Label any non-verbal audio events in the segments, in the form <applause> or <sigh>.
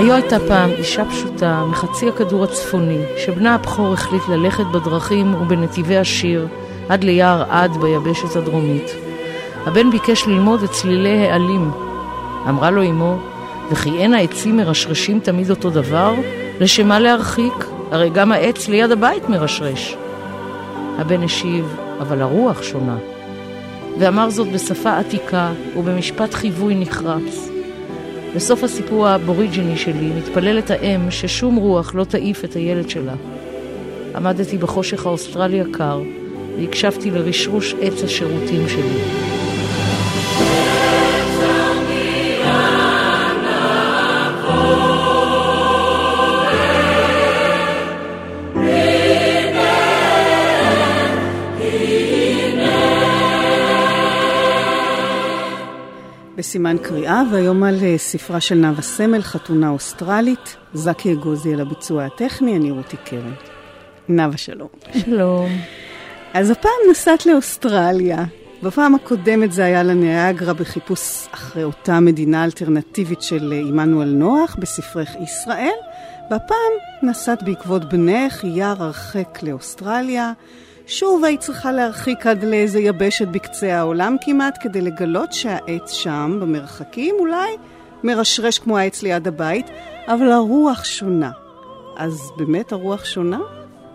היו הייתה פעם אישה פשוטה מחצי הכדור הצפוני, שבנה הבכור החליט ללכת בדרכים ובנתיבי השיר עד ליער עד ביבשת הדרומית. הבן ביקש ללמוד את צלילי העלים. אמרה לו אמו, וכי אין העצים מרשרשים תמיד אותו דבר? לשמה להרחיק? הרי גם העץ ליד הבית מרשרש. הבן השיב, אבל הרוח שונה. ואמר זאת בשפה עתיקה ובמשפט חיווי נחרץ. בסוף הסיפור האבוריג'יני שלי מתפללת האם ששום רוח לא תעיף את הילד שלה. עמדתי בחושך האוסטרלי הקר והקשבתי לרשרוש עץ השירותים שלי. בסימן קריאה, והיום על אה, ספרה של נאוה סמל, חתונה אוסטרלית. זקי אגוזי על הביצוע הטכני, אני רותי קרן. נאוה, שלום. שלום. אז הפעם נסעת לאוסטרליה. בפעם הקודמת זה היה לניאגרה בחיפוש אחרי אותה מדינה אלטרנטיבית של אה, עמנואל נוח בספרך ישראל. והפעם נסעת בעקבות בנך, יער הרחק לאוסטרליה. שוב היית צריכה להרחיק עד לאיזה יבשת בקצה העולם כמעט, כדי לגלות שהעץ שם, במרחקים, אולי מרשרש כמו העץ ליד הבית, אבל הרוח שונה. אז באמת הרוח שונה?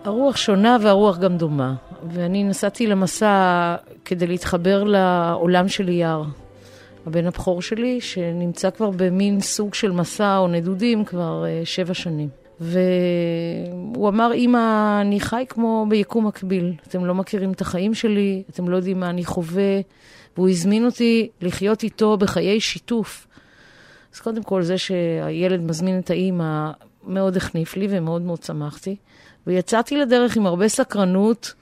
הרוח שונה והרוח גם דומה. ואני נסעתי למסע כדי להתחבר לעולם של אייר. הבן הבכור שלי, שנמצא כבר במין סוג של מסע או נדודים כבר uh, שבע שנים. והוא אמר, אמא, אני חי כמו ביקום מקביל. אתם לא מכירים את החיים שלי, אתם לא יודעים מה אני חווה. והוא הזמין אותי לחיות איתו בחיי שיתוף. אז קודם כל, זה שהילד מזמין את האימא מאוד החניף לי ומאוד מאוד שמחתי. ויצאתי לדרך עם הרבה סקרנות,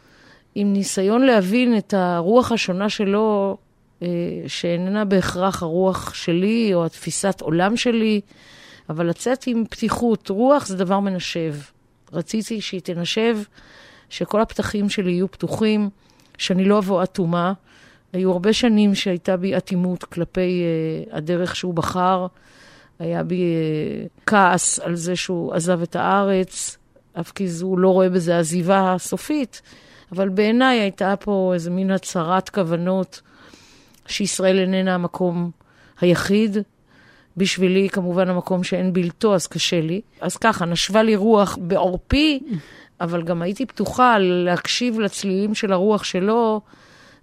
עם ניסיון להבין את הרוח השונה שלו, אה, שאיננה בהכרח הרוח שלי או התפיסת עולם שלי. אבל לצאת עם פתיחות, רוח זה דבר מנשב. רציתי שהיא תנשב, שכל הפתחים שלי יהיו פתוחים, שאני לא אבוא אטומה. היו הרבה שנים שהייתה בי אטימות כלפי uh, הדרך שהוא בחר. היה בי uh, כעס על זה שהוא עזב את הארץ, אף כי הוא לא רואה בזה עזיבה סופית. אבל בעיניי הייתה פה איזה מין הצהרת כוונות שישראל איננה המקום היחיד, בשבילי, כמובן, המקום שאין בלתו, אז קשה לי. אז ככה, נשבה לי רוח בעורפי, אבל גם הייתי פתוחה להקשיב לצלילים של הרוח שלו,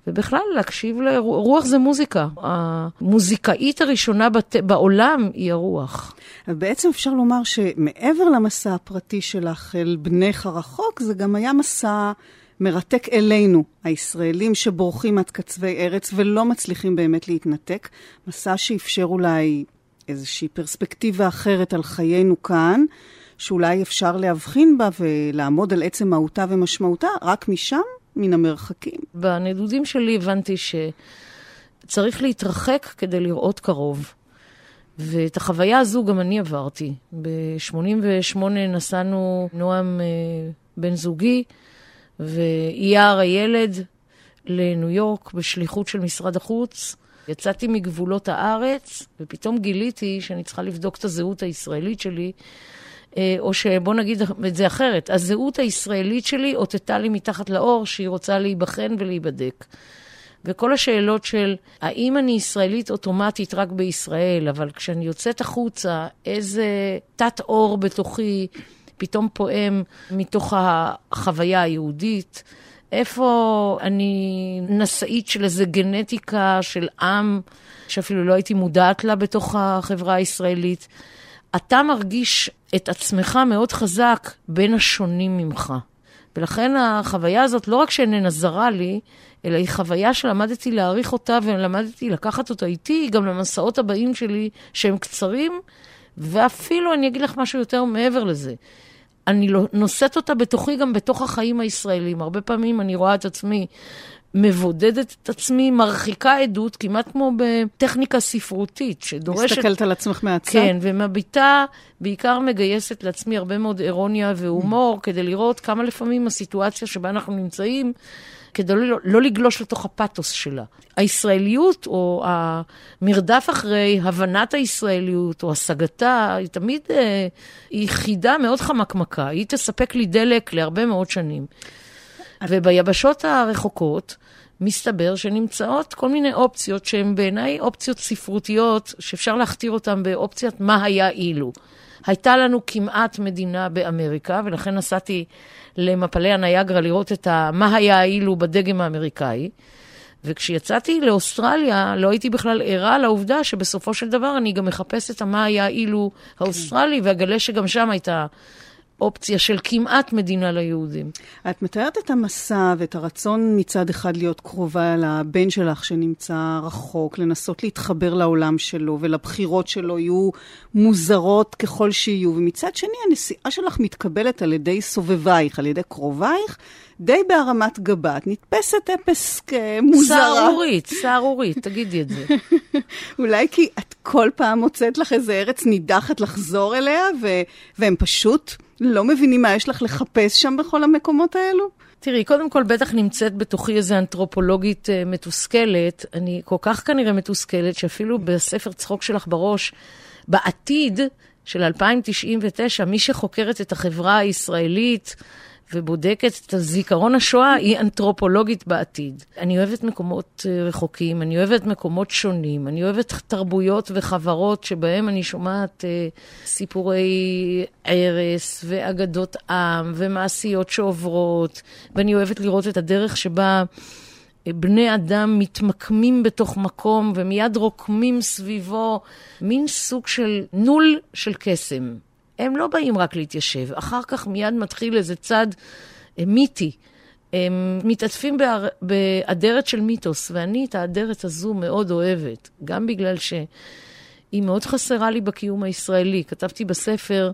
ובכלל, להקשיב לרוח, רוח זה מוזיקה. המוזיקאית הראשונה בת... בעולם היא הרוח. בעצם אפשר לומר שמעבר למסע הפרטי שלך אל בנך הרחוק, זה גם היה מסע... מרתק אלינו, הישראלים שבורחים עד קצווי ארץ ולא מצליחים באמת להתנתק. מסע שאפשר אולי איזושהי פרספקטיבה אחרת על חיינו כאן, שאולי אפשר להבחין בה ולעמוד על עצם מהותה ומשמעותה רק משם, מן המרחקים. בנדודים שלי הבנתי שצריך להתרחק כדי לראות קרוב. ואת החוויה הזו גם אני עברתי. ב-88 נסענו, נועם אה, בן זוגי ואייר הילד לניו יורק בשליחות של משרד החוץ. יצאתי מגבולות הארץ, ופתאום גיליתי שאני צריכה לבדוק את הזהות הישראלית שלי, אה, או שבוא נגיד את זה אחרת, הזהות הישראלית שלי אותתה לי מתחת לאור שהיא רוצה להיבחן ולהיבדק. וכל השאלות של האם אני ישראלית אוטומטית רק בישראל, אבל כשאני יוצאת החוצה, איזה תת-אור בתוכי פתאום פועם מתוך החוויה היהודית. איפה אני נשאית של איזה גנטיקה של עם, שאפילו לא הייתי מודעת לה בתוך החברה הישראלית. אתה מרגיש את עצמך מאוד חזק בין השונים ממך. ולכן החוויה הזאת, לא רק שאיננה זרה לי, אלא היא חוויה שלמדתי להעריך אותה ולמדתי לקחת אותה איתי, גם למסעות הבאים שלי, שהם קצרים, ואפילו אני אגיד לך משהו יותר מעבר לזה. אני לא, נושאת אותה בתוכי גם בתוך החיים הישראלים. הרבה פעמים אני רואה את עצמי מבודדת את עצמי, מרחיקה עדות, כמעט כמו בטכניקה ספרותית, שדורשת... מסתכלת על עצמך מהצד? כן, ומביטה, בעיקר מגייסת לעצמי הרבה מאוד אירוניה והומור, כדי לראות כמה לפעמים הסיטואציה שבה אנחנו נמצאים, כדי לא, לא לגלוש לתוך הפתוס שלה. הישראליות, או המרדף אחרי הבנת הישראליות, או השגתה, היא תמיד אה, היא חידה מאוד חמקמקה. היא תספק לי דלק להרבה מאוד שנים. וביבשות הרחוקות, מסתבר שנמצאות כל מיני אופציות שהן בעיניי אופציות ספרותיות, שאפשר להכתיר אותן באופציית מה היה אילו. הייתה לנו כמעט מדינה באמריקה, ולכן נסעתי למפלי הניאגרה לראות את ה, מה היה אילו בדגם האמריקאי. וכשיצאתי לאוסטרליה, לא הייתי בכלל ערה לעובדה שבסופו של דבר אני גם מחפשת את מה היה אילו האוסטרלי, ואגלה שגם שם הייתה אופציה של כמעט מדינה ליהודים. את מתארת את המסע ואת הרצון מצד אחד להיות קרובה לבן שלך שנמצא רחוק, לנסות להתחבר לעולם שלו ולבחירות שלו יהיו מוזרות ככל שיהיו, ומצד שני הנסיעה שלך מתקבלת על ידי סובבייך, על ידי קרובייך, די בהרמת גבה. את נתפסת אפס כמוזרה. סהרורית, סהרורית, תגידי את זה. <laughs> אולי כי את כל פעם מוצאת לך איזה ארץ נידחת לחזור אליה, ו- והם פשוט לא מבינים מה יש לך לחפש שם בכל המקומות האלו? תראי, קודם כל בטח נמצאת בתוכי איזו אנתרופולוגית uh, מתוסכלת. אני כל כך כנראה מתוסכלת, שאפילו בספר צחוק שלך בראש, בעתיד של 2099, מי שחוקרת את החברה הישראלית, ובודקת את הזיכרון השואה, היא אנתרופולוגית בעתיד. אני אוהבת מקומות אה, רחוקים, אני אוהבת מקומות שונים, אני אוהבת תרבויות וחברות שבהם אני שומעת אה, סיפורי ערש ואגדות עם ומעשיות שעוברות, ואני אוהבת לראות את הדרך שבה... אה, בני אדם מתמקמים בתוך מקום ומיד רוקמים סביבו מין סוג של נול של קסם. הם לא באים רק להתיישב, אחר כך מיד מתחיל איזה צד אה, מיתי. הם מתעטפים. באדרת של מיתוס, ואני את האדרת הזו מאוד אוהבת, גם בגלל שהיא מאוד חסרה לי בקיום הישראלי. כתבתי בספר,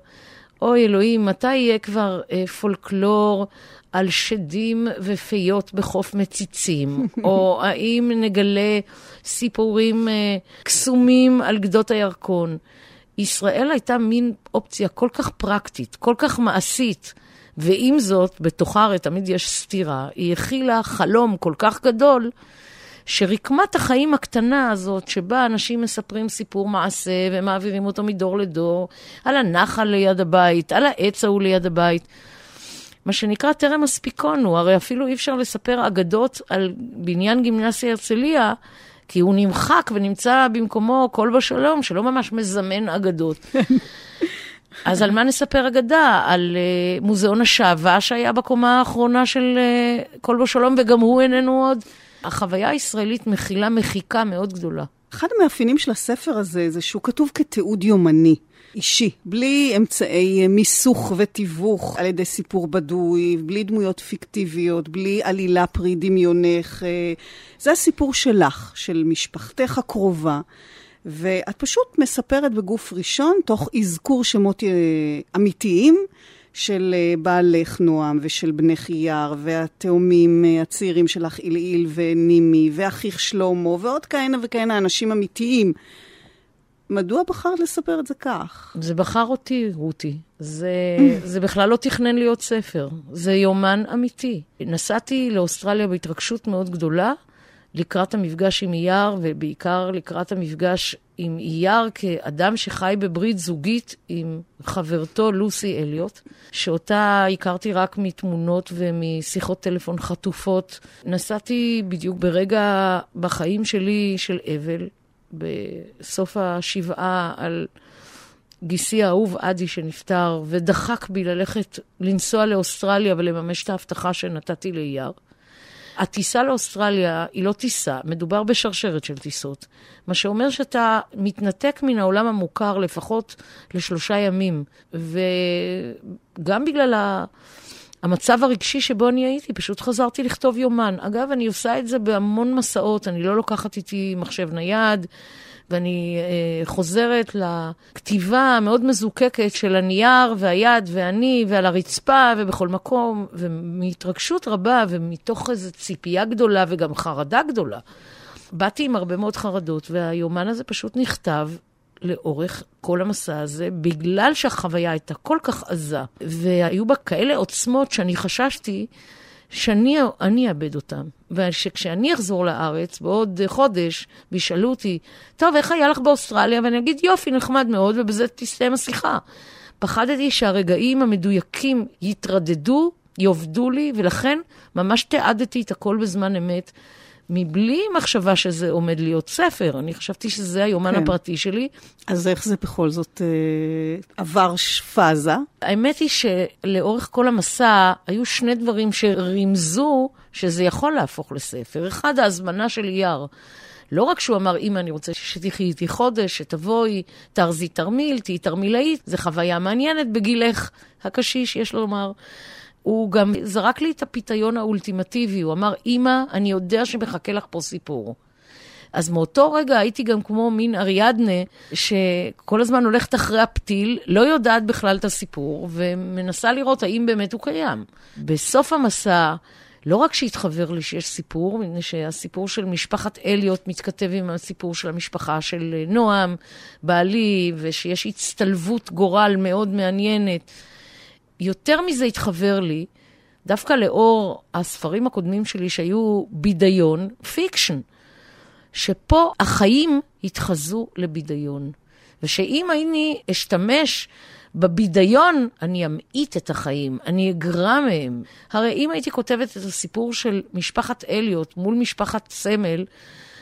אוי אלוהים, מתי יהיה כבר אה, פולקלור על שדים ופיות בחוף מציצים? <laughs> או האם נגלה סיפורים אה, קסומים על גדות הירקון? ישראל הייתה מין אופציה כל כך פרקטית, כל כך מעשית, ועם זאת, בתוכה הרי תמיד יש סתירה, היא הכילה חלום כל כך גדול, שרקמת החיים הקטנה הזאת, שבה אנשים מספרים סיפור מעשה ומעבירים אותו מדור לדור, על הנחל ליד הבית, על העץ ההוא ליד הבית, מה שנקרא טרם מספיקונו, הרי אפילו אי אפשר לספר אגדות על בניין גימנסיה הרצליה, כי הוא נמחק ונמצא במקומו קול בשלום, שלא ממש מזמן אגדות. <laughs> אז על מה נספר אגדה? על uh, מוזיאון השעווה שהיה בקומה האחרונה של uh, קול בשלום, וגם הוא איננו עוד. החוויה הישראלית מכילה מחיקה מאוד גדולה. אחד המאפיינים של הספר הזה זה שהוא כתוב כתיעוד יומני. אישי, בלי אמצעי מיסוך ותיווך על ידי סיפור בדוי, בלי דמויות פיקטיביות, בלי עלילה פרי דמיונך. אה, זה הסיפור שלך, של משפחתך הקרובה. ואת פשוט מספרת בגוף ראשון, תוך אזכור שמות אה, אמיתיים של אה, בעלך נועם ושל בנך אייר, והתאומים הצעירים שלך עילעיל ונימי, ואחיך שלמה, ועוד כהנה וכהנה אנשים אמיתיים. מדוע בחרת לספר את זה כך? זה בחר אותי, רותי. זה, <laughs> זה בכלל לא תכנן להיות ספר, זה יומן אמיתי. נסעתי לאוסטרליה בהתרגשות מאוד גדולה, לקראת המפגש עם אייר, ובעיקר לקראת המפגש עם אייר כאדם שחי בברית זוגית עם חברתו לוסי אליוט, שאותה הכרתי רק מתמונות ומשיחות טלפון חטופות. נסעתי בדיוק ברגע בחיים שלי של אבל, בסוף השבעה על גיסי האהוב עדי שנפטר, ודחק בי ללכת, לנסוע לאוסטרליה ולממש את ההבטחה שנתתי לאייר. הטיסה לאוסטרליה היא לא טיסה, מדובר בשרשרת של טיסות. מה שאומר שאתה מתנתק מן העולם המוכר לפחות לשלושה ימים. וגם בגלל ה... המצב הרגשי שבו אני הייתי, פשוט חזרתי לכתוב יומן. אגב, אני עושה את זה בהמון מסעות, אני לא לוקחת איתי מחשב נייד, ואני אה, חוזרת לכתיבה המאוד מזוקקת של הנייר והיד ואני ועל הרצפה ובכל מקום, ומהתרגשות רבה ומתוך איזו ציפייה גדולה וגם חרדה גדולה. באתי עם הרבה מאוד חרדות, והיומן הזה פשוט נכתב לאורך כל המסע הזה, בגלל שהחוויה הייתה כל כך עזה, והיו בה כאלה עוצמות שאני חששתי שאני אאבד אותם. ושכשאני אחזור לארץ בעוד חודש, וישאלו אותי, טוב, איך היה לך באוסטרליה? ואני אגיד, יופי, נחמד מאוד, ובזה תסתיים השיחה. פחדתי שהרגעים המדויקים יתרדדו, יאבדו לי, ולכן ממש תיעדתי את הכל בזמן אמת. מבלי מחשבה שזה עומד להיות ספר. אני חשבתי שזה היומן כן. הפרטי שלי. אז איך זה בכל זאת אה, עבר פאזה? האמת היא שלאורך כל המסע היו שני דברים שרימזו שזה יכול להפוך לספר. אחד, ההזמנה של אייר. לא רק שהוא אמר, אמא, אני רוצה שתחי איתי חודש, שתבואי, תארזי תרמיל, תהיי תרמילאית, זו חוויה מעניינת בגילך הקשיש, יש לומר. הוא גם זרק לי את הפיתיון האולטימטיבי, הוא אמר, אמא, אני יודע שמחכה לך פה סיפור. אז מאותו רגע הייתי גם כמו מין אריאדנה, שכל הזמן הולכת אחרי הפתיל, לא יודעת בכלל את הסיפור, ומנסה לראות האם באמת הוא קיים. בסוף המסע, לא רק שהתחבר לי שיש סיפור, מפני שהסיפור של משפחת אליוט מתכתב עם הסיפור של המשפחה של נועם, בעלי, ושיש הצטלבות גורל מאוד מעניינת. יותר מזה התחבר לי, דווקא לאור הספרים הקודמים שלי שהיו בידיון, fiction, שפה החיים התחזו לבידיון. ושאם אני אשתמש בבידיון, אני אמעיט את החיים, אני אגרע מהם. הרי אם הייתי כותבת את הסיפור של משפחת אליוט מול משפחת סמל,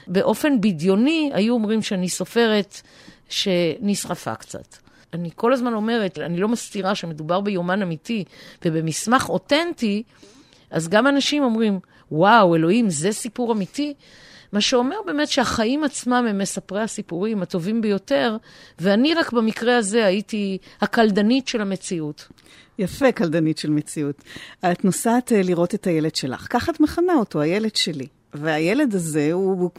באופן בדיוני, היו אומרים שאני סופרת שנשרפה קצת. אני כל הזמן אומרת, אני לא מסתירה שמדובר ביומן אמיתי ובמסמך אותנטי, אז גם אנשים אומרים, וואו, אלוהים, זה סיפור אמיתי? מה שאומר באמת שהחיים עצמם הם מספרי הסיפורים הטובים ביותר, ואני רק במקרה הזה הייתי הקלדנית של המציאות. יפה, קלדנית של מציאות. את נוסעת אה, לראות את הילד שלך, ככה את מכנה אותו, הילד שלי. והילד הזה הוא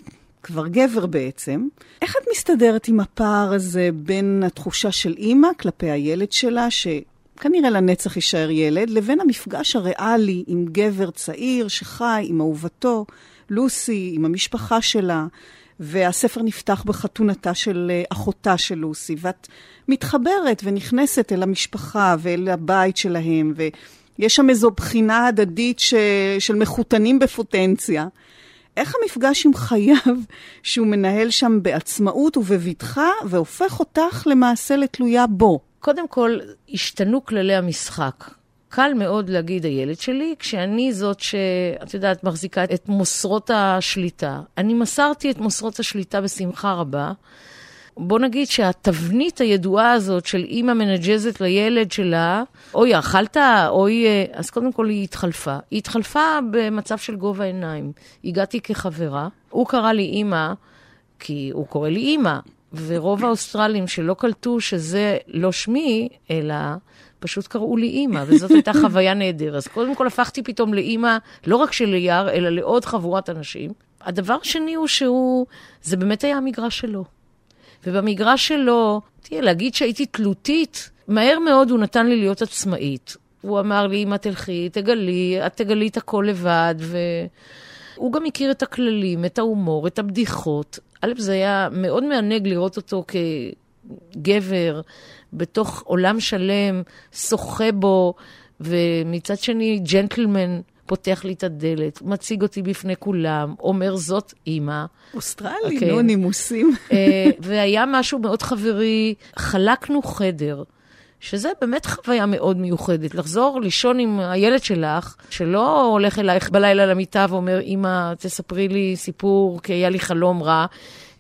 כבר גבר בעצם. איך את מסתדרת עם הפער הזה בין התחושה של אימא כלפי הילד שלה, שכנראה לנצח יישאר ילד, לבין המפגש הריאלי עם גבר צעיר שחי עם אהובתו, לוסי, עם המשפחה שלה, והספר נפתח בחתונתה של אה, אחותה של לוסי, ואת מתחברת ונכנסת אל המשפחה ואל הבית שלהם, ויש שם איזו בחינה הדדית ש... של מחותנים בפוטנציה. איך המפגש עם חייו שהוא מנהל שם בעצמאות ובבטחה, והופך אותך למעשה לתלויה בו? קודם כל, השתנו כללי המשחק. קל מאוד להגיד הילד שלי, כשאני זאת שאת יודעת, מחזיקה את מוסרות השליטה. אני מסרתי את מוסרות השליטה בשמחה רבה. בוא נגיד שהתבנית הידועה הזאת של אימא מנג'זת לילד שלה, אוי, אכלת? אוי, אה, אז קודם כל היא התחלפה. היא התחלפה במצב של גובה עיניים. הגעתי כחברה, הוא קרא לי אימא, כי הוא קורא לי אימא, ורוב האוסטרלים שלא קלטו שזה לא שמי, אלא פשוט קראו לי אימא, וזאת הייתה <laughs> חוויה נהדרת. אז קודם כל הפכתי פתאום לאימא, לא רק של ליאר, אלא לעוד חבורת אנשים. הדבר השני הוא שהוא, זה באמת היה המגרש שלו. ובמגרש שלו, תראה, להגיד שהייתי תלותית, מהר מאוד הוא נתן לי להיות עצמאית. הוא אמר לי, אמא תלכי, תגלי, את תגלי את הכל לבד, והוא גם הכיר את הכללים, את ההומור, את הבדיחות. א', זה היה מאוד מענג לראות אותו כגבר בתוך עולם שלם, שוחה בו, ומצד שני, ג'נטלמן. פותח לי את הדלת, מציג אותי בפני כולם, אומר זאת אימא. אוסטרלי, okay. אוקיי. נו, נימוסים. אה, והיה משהו מאוד חברי, חלקנו חדר. שזה באמת חוויה מאוד מיוחדת, לחזור לישון עם הילד שלך, שלא הולך אלייך בלילה למיטה ואומר, אמא, תספרי לי סיפור, כי היה לי חלום רע,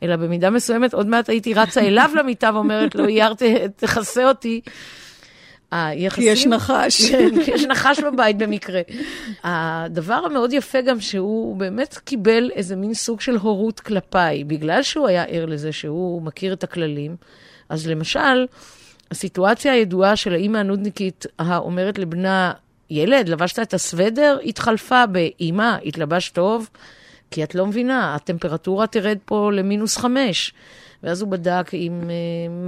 אלא במידה מסוימת, עוד מעט הייתי רצה אליו למיטה ואומרת לו, אייר, תכסה אותי. היחסים... כי יש נחש. <laughs> כן, כי יש נחש בבית במקרה. הדבר המאוד יפה גם שהוא באמת קיבל איזה מין סוג של הורות כלפיי, בגלל שהוא היה ער לזה שהוא מכיר את הכללים. אז למשל, הסיטואציה הידועה של האימא הנודניקית האומרת לבנה, ילד, לבשת את הסוודר? התחלפה באימא, התלבשת טוב? כי את לא מבינה, הטמפרטורה תרד פה למינוס חמש. ואז הוא בדק אם uh,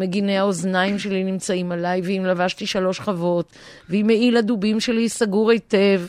מגיני האוזניים שלי נמצאים עליי, ואם לבשתי שלוש חוות, ואם מעיל הדובים שלי סגור היטב.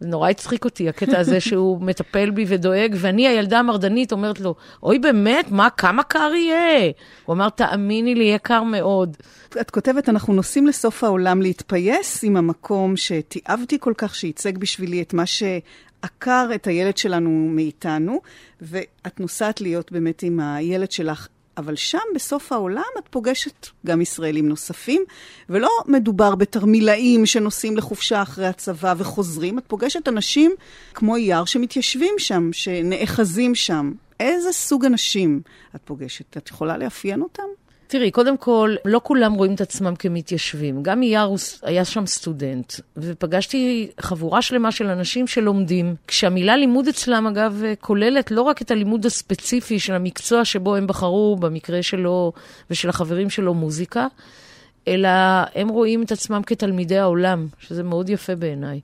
זה נורא הצחיק אותי, הקטע הזה <laughs> שהוא מטפל בי ודואג, ואני, הילדה המרדנית, אומרת לו, אוי, באמת? מה, כמה קר יהיה? הוא אמר, תאמיני לי, יהיה קר מאוד. את כותבת, אנחנו נוסעים לסוף העולם להתפייס עם המקום שתיעבתי כל כך, שייצג בשבילי את מה שעקר את הילד שלנו מאיתנו, ואת נוסעת להיות באמת עם הילד שלך אבל שם, בסוף העולם, את פוגשת גם ישראלים נוספים, ולא מדובר בתרמילאים שנוסעים לחופשה אחרי הצבא וחוזרים, את פוגשת אנשים כמו אייר שמתיישבים שם, שנאחזים שם. איזה סוג אנשים את פוגשת? את יכולה לאפיין אותם? תראי, קודם כל, לא כולם רואים את עצמם כמתיישבים. גם אייר היה שם סטודנט, ופגשתי חבורה שלמה של אנשים שלומדים, כשהמילה לימוד אצלם, אגב, כוללת לא רק את הלימוד הספציפי של המקצוע שבו הם בחרו, במקרה שלו ושל החברים שלו, מוזיקה, אלא הם רואים את עצמם כתלמידי העולם, שזה מאוד יפה בעיניי.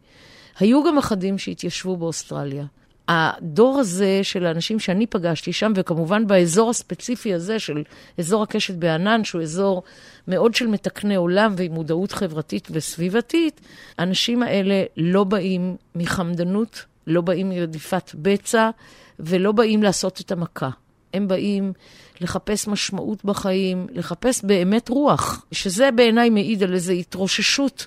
היו גם אחדים שהתיישבו באוסטרליה. הדור הזה של האנשים שאני פגשתי שם, וכמובן באזור הספציפי הזה של אזור הקשת בענן, שהוא אזור מאוד של מתקני עולם ועם מודעות חברתית וסביבתית, האנשים האלה לא באים מחמדנות, לא באים מרדיפת בצע ולא באים לעשות את המכה. הם באים לחפש משמעות בחיים, לחפש באמת רוח, שזה בעיניי מעיד על איזו התרוששות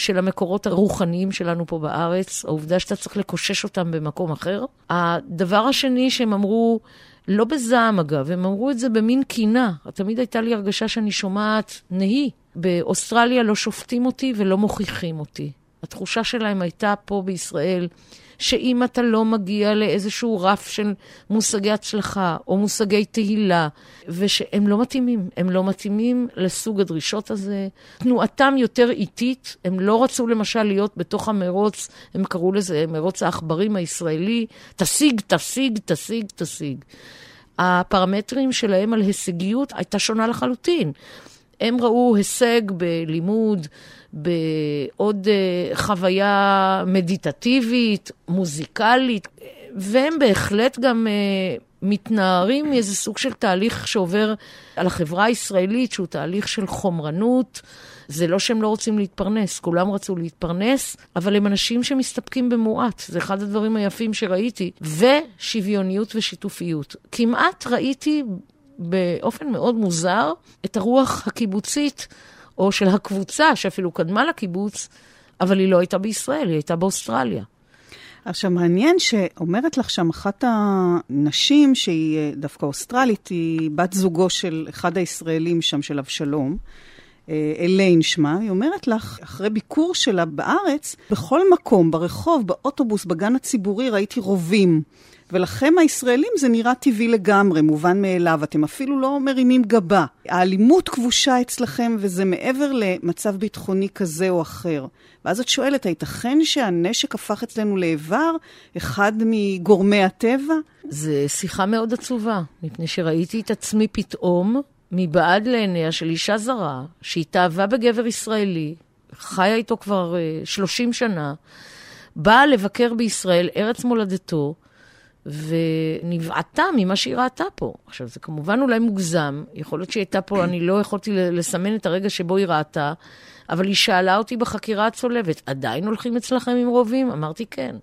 של המקורות הרוחניים שלנו פה בארץ, העובדה שאתה צריך לקושש אותם במקום אחר. הדבר השני שהם אמרו, לא בזעם אגב, הם אמרו את זה במין קינה. תמיד הייתה לי הרגשה שאני שומעת נהי. באוסטרליה לא שופטים אותי ולא מוכיחים אותי. התחושה שלהם הייתה פה בישראל, שאם אתה לא מגיע לאיזשהו רף של מושגי הצלחה או מושגי תהילה, ושהם לא מתאימים, הם לא מתאימים לסוג הדרישות הזה. תנועתם יותר איטית, הם לא רצו למשל להיות בתוך המרוץ, הם קראו לזה מרוץ העכברים הישראלי, תשיג, תשיג, תשיג, תשיג. הפרמטרים שלהם על הישגיות הייתה שונה לחלוטין. הם ראו הישג בלימוד, בעוד אה, חוויה מדיטטיבית, מוזיקלית, והם בהחלט גם אה, מתנערים מאיזה סוג של תהליך שעובר על החברה הישראלית, שהוא תהליך של חומרנות. זה לא שהם לא רוצים להתפרנס, כולם רצו להתפרנס, אבל הם אנשים שמסתפקים במועט. זה אחד הדברים היפים שראיתי. ושוויוניות ושיתופיות. כמעט ראיתי באופן מאוד מוזר את הרוח הקיבוצית, או של הקבוצה שאפילו קדמה לקיבוץ, אבל היא לא הייתה בישראל, היא הייתה באוסטרליה. עכשיו, מעניין שאומרת לך שם אחת הנשים, שהיא אה, דווקא אוסטרלית, היא בת זוגו של אחד הישראלים שם, של אבשלום, אה, אליין שמה, היא אומרת לך, אחרי ביקור שלה בארץ, בכל מקום, ברחוב, באוטובוס, בגן הציבורי, ראיתי רובים. ולכם הישראלים זה נראה טבעי לגמרי, מובן מאליו, אתם אפילו לא מרימים גבה. האלימות כבושה אצלכם וזה מעבר למצב ביטחוני כזה או אחר. ואז את שואלת, הייתכן שהנשק הפך אצלנו לאיבר, אחד מגורמי הטבע? זו שיחה מאוד עצובה, מפני שראיתי את עצמי פתאום מבעד לעיניה של אישה זרה, שהתאהבה בגבר ישראלי, חיה איתו כבר 30 אה, שנה, באה לבקר בישראל, ארץ מולדתו, ונבעטה ממה שהיא ראתה פה. עכשיו, זה כמובן אולי מוגזם, יכול להיות שהיא הייתה פה, אני לא יכולתי לסמן את הרגע שבו היא ראתה, אבל היא שאלה אותי בחקירה הצולבת, עדיין הולכים אצלכם עם רובים? אמרתי, כן.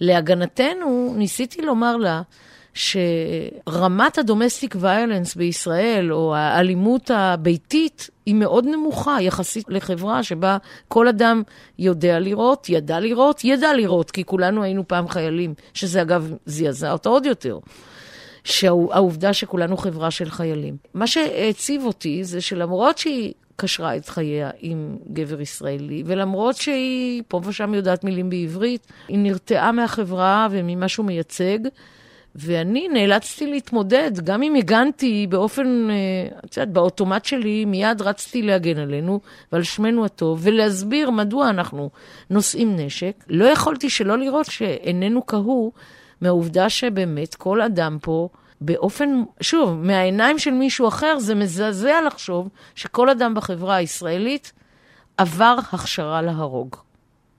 להגנתנו, ניסיתי לומר לה, שרמת הדומסטיק ויולנס בישראל, או האלימות הביתית, היא מאוד נמוכה יחסית לחברה שבה כל אדם יודע לראות, ידע לראות, ידע לראות, כי כולנו היינו פעם חיילים, שזה אגב זעזע אותו עוד יותר. שהעובדה שכולנו חברה של חיילים. מה שהעציב אותי זה שלמרות שהיא קשרה את חייה עם גבר ישראלי, ולמרות שהיא פה ושם יודעת מילים בעברית, היא נרתעה מהחברה וממה שהוא מייצג, ואני נאלצתי להתמודד, גם אם הגנתי באופן, אה, את יודעת, באוטומט שלי, מיד רצתי להגן עלינו ועל שמנו הטוב, ולהסביר מדוע אנחנו נושאים נשק. לא יכולתי שלא לראות שאיננו קהו מהעובדה שבאמת כל אדם פה, באופן, שוב, מהעיניים של מישהו אחר, זה מזעזע לחשוב שכל אדם בחברה הישראלית עבר הכשרה להרוג.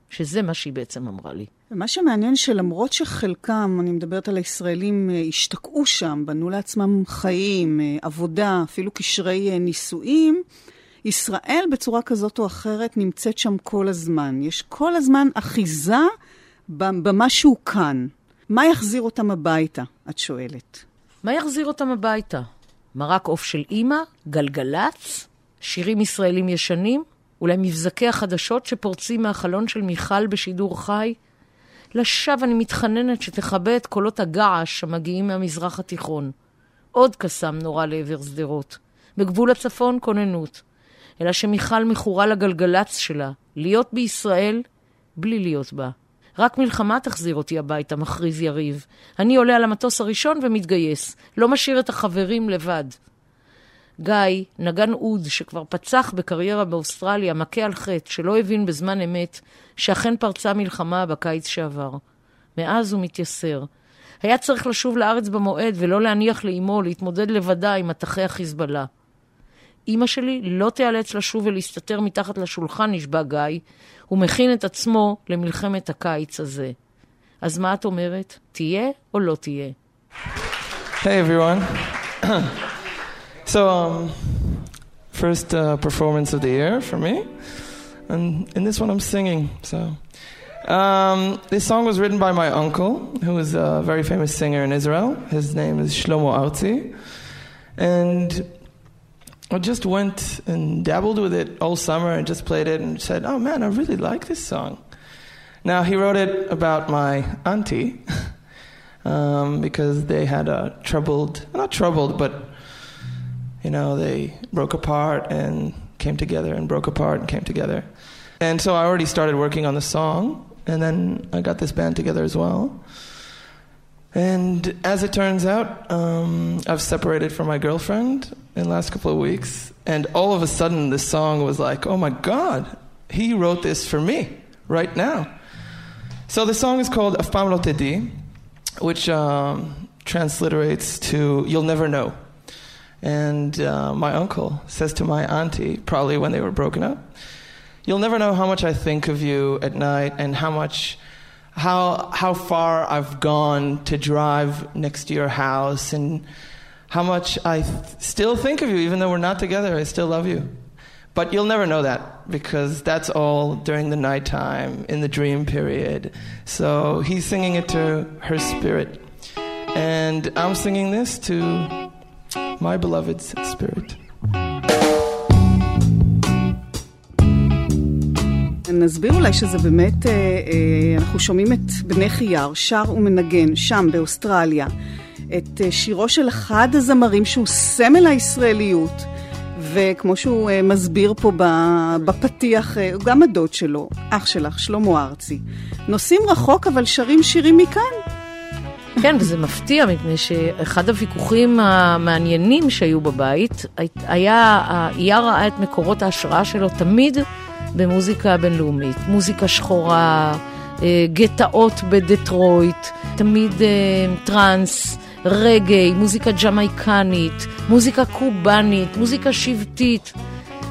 שזה מה שהיא בעצם אמרה לי. ומה שמעניין שלמרות שחלקם, אני מדברת על הישראלים, אה, השתקעו שם, בנו לעצמם חיים, אה, עבודה, אפילו קשרי אה, נישואים, ישראל בצורה כזאת או אחרת נמצאת שם כל הזמן. יש כל הזמן אחיזה במה שהוא כאן. מה יחזיר אותם הביתה, את שואלת? מה יחזיר אותם הביתה? מרק עוף של אימא? גלגלצ? שירים ישראלים ישנים? אולי מבזקי החדשות שפורצים מהחלון של מיכל בשידור חי? לשווא אני מתחננת שתכבה את קולות הגעש המגיעים מהמזרח התיכון. עוד קסם נורא לעבר שדרות. בגבול הצפון כוננות. אלא שמיכל מכורה לגלגלצ שלה, להיות בישראל בלי להיות בה. רק מלחמה תחזיר אותי הביתה, מכריז יריב. אני עולה על המטוס הראשון ומתגייס. לא משאיר את החברים לבד. גיא, נגן אוד שכבר פצח בקריירה באוסטרליה, מכה על חטא, שלא הבין בזמן אמת שאכן פרצה מלחמה בקיץ שעבר. מאז הוא מתייסר. היה צריך לשוב לארץ במועד ולא להניח לאמו להתמודד לבדה עם מטחי החיזבאללה. אמא שלי לא תיאלץ לשוב ולהסתתר מתחת לשולחן, נשבע גיא, הוא מכין את עצמו למלחמת הקיץ הזה. אז מה את אומרת? תהיה או לא תהיה? Hey everyone. So, um, first uh, performance of the year for me. And in this one, I'm singing. So, um, this song was written by my uncle, who is a very famous singer in Israel. His name is Shlomo Arzi. And I just went and dabbled with it all summer and just played it and said, oh man, I really like this song. Now, he wrote it about my auntie <laughs> um, because they had a troubled, not troubled, but you know, they broke apart and came together and broke apart and came together. And so I already started working on the song, and then I got this band together as well. And as it turns out, um, I've separated from my girlfriend in the last couple of weeks, and all of a sudden, this song was like, oh my God, he wrote this for me right now. So the song is called Afpam Lo Tedi, which um, transliterates to You'll Never Know. And uh, my uncle says to my auntie, probably when they were broken up, You'll never know how much I think of you at night and how much, how, how far I've gone to drive next to your house and how much I th- still think of you, even though we're not together. I still love you. But you'll never know that because that's all during the nighttime, in the dream period. So he's singing it to her spirit. And I'm singing this to my beloved's spirit. נסביר אולי שזה באמת, אה, אה, אנחנו שומעים את בני חייר, שר ומנגן, שם באוסטרליה, את אה, שירו של אחד הזמרים שהוא סמל הישראליות, וכמו שהוא אה, מסביר פה בפתיח, אה, גם הדוד שלו, אח שלך, שלמה ארצי, נוסעים רחוק אבל שרים שירים מכאן. כן, וזה מפתיע, מפני שאחד הוויכוחים המעניינים שהיו בבית היה, אייר ראה את מקורות ההשראה שלו תמיד במוזיקה בינלאומית. מוזיקה שחורה, אה, גטאות בדטרויט, תמיד אה, טראנס, רגעי, מוזיקה ג'מייקנית, מוזיקה קובאנית, מוזיקה שבטית.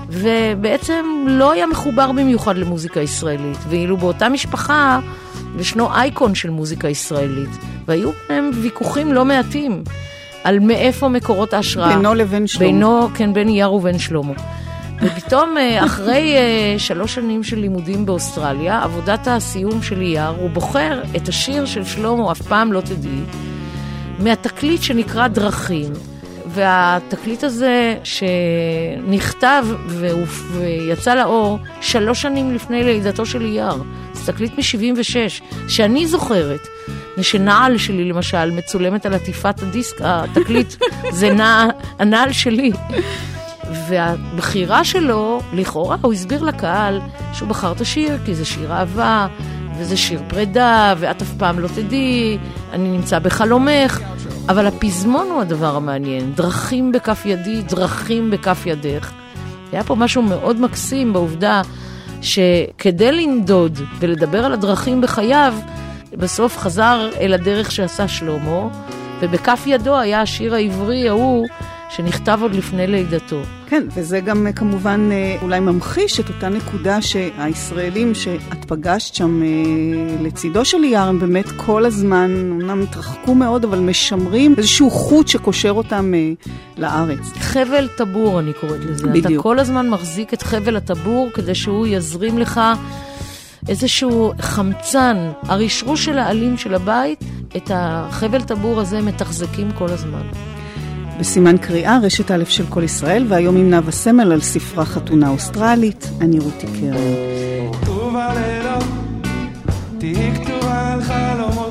ובעצם לא היה מחובר במיוחד למוזיקה ישראלית. ואילו באותה משפחה ישנו אייקון של מוזיקה ישראלית. והיו בהם ויכוחים לא מעטים על מאיפה מקורות ההשראה. בינו לבין שלמה. בינו, כן, בין אייר ובין שלמה. ופתאום, אה, <laughs> אחרי אה, שלוש שנים של לימודים באוסטרליה, עבודת הסיום של אייר, הוא בוחר את השיר של שלמה, אף פעם לא תדעי, מהתקליט שנקרא דרכים. והתקליט הזה שנכתב ויצא לאור שלוש שנים לפני לידתו של אייר, זה תקליט מ-76, שאני זוכרת, ושנעל שלי למשל מצולמת על עטיפת הדיסק, התקליט <laughs> זה נע, הנעל שלי. והבחירה שלו, לכאורה, הוא הסביר לקהל שהוא בחר את השיר כי זה שיר אהבה, וזה שיר פרידה, ואת אף פעם לא תדעי, אני נמצא בחלומך. אבל הפזמון הוא הדבר המעניין, דרכים בכף ידי, דרכים בכף ידך. היה פה משהו מאוד מקסים בעובדה שכדי לנדוד ולדבר על הדרכים בחייו, בסוף חזר אל הדרך שעשה שלמה, ובכף ידו היה השיר העברי ההוא שנכתב עוד לפני לידתו. כן, וזה גם כמובן אולי ממחיש את אותה נקודה שהישראלים שאת פגשת שם לצידו של אייר, הם באמת כל הזמן, אומנם התרחקו מאוד, אבל משמרים איזשהו חוט שקושר אותם לארץ. חבל טבור, אני קוראת לזה. בדיוק. אתה כל הזמן מחזיק את חבל הטבור כדי שהוא יזרים לך איזשהו חמצן. הרשרוש של העלים של הבית, את החבל טבור הזה מתחזקים כל הזמן. בסימן קריאה, רשת א' של כל ישראל, והיום עם נאוה סמל על ספרה חתונה אוסטרלית, אני רותי קרן. תהיי כתובה על חלומות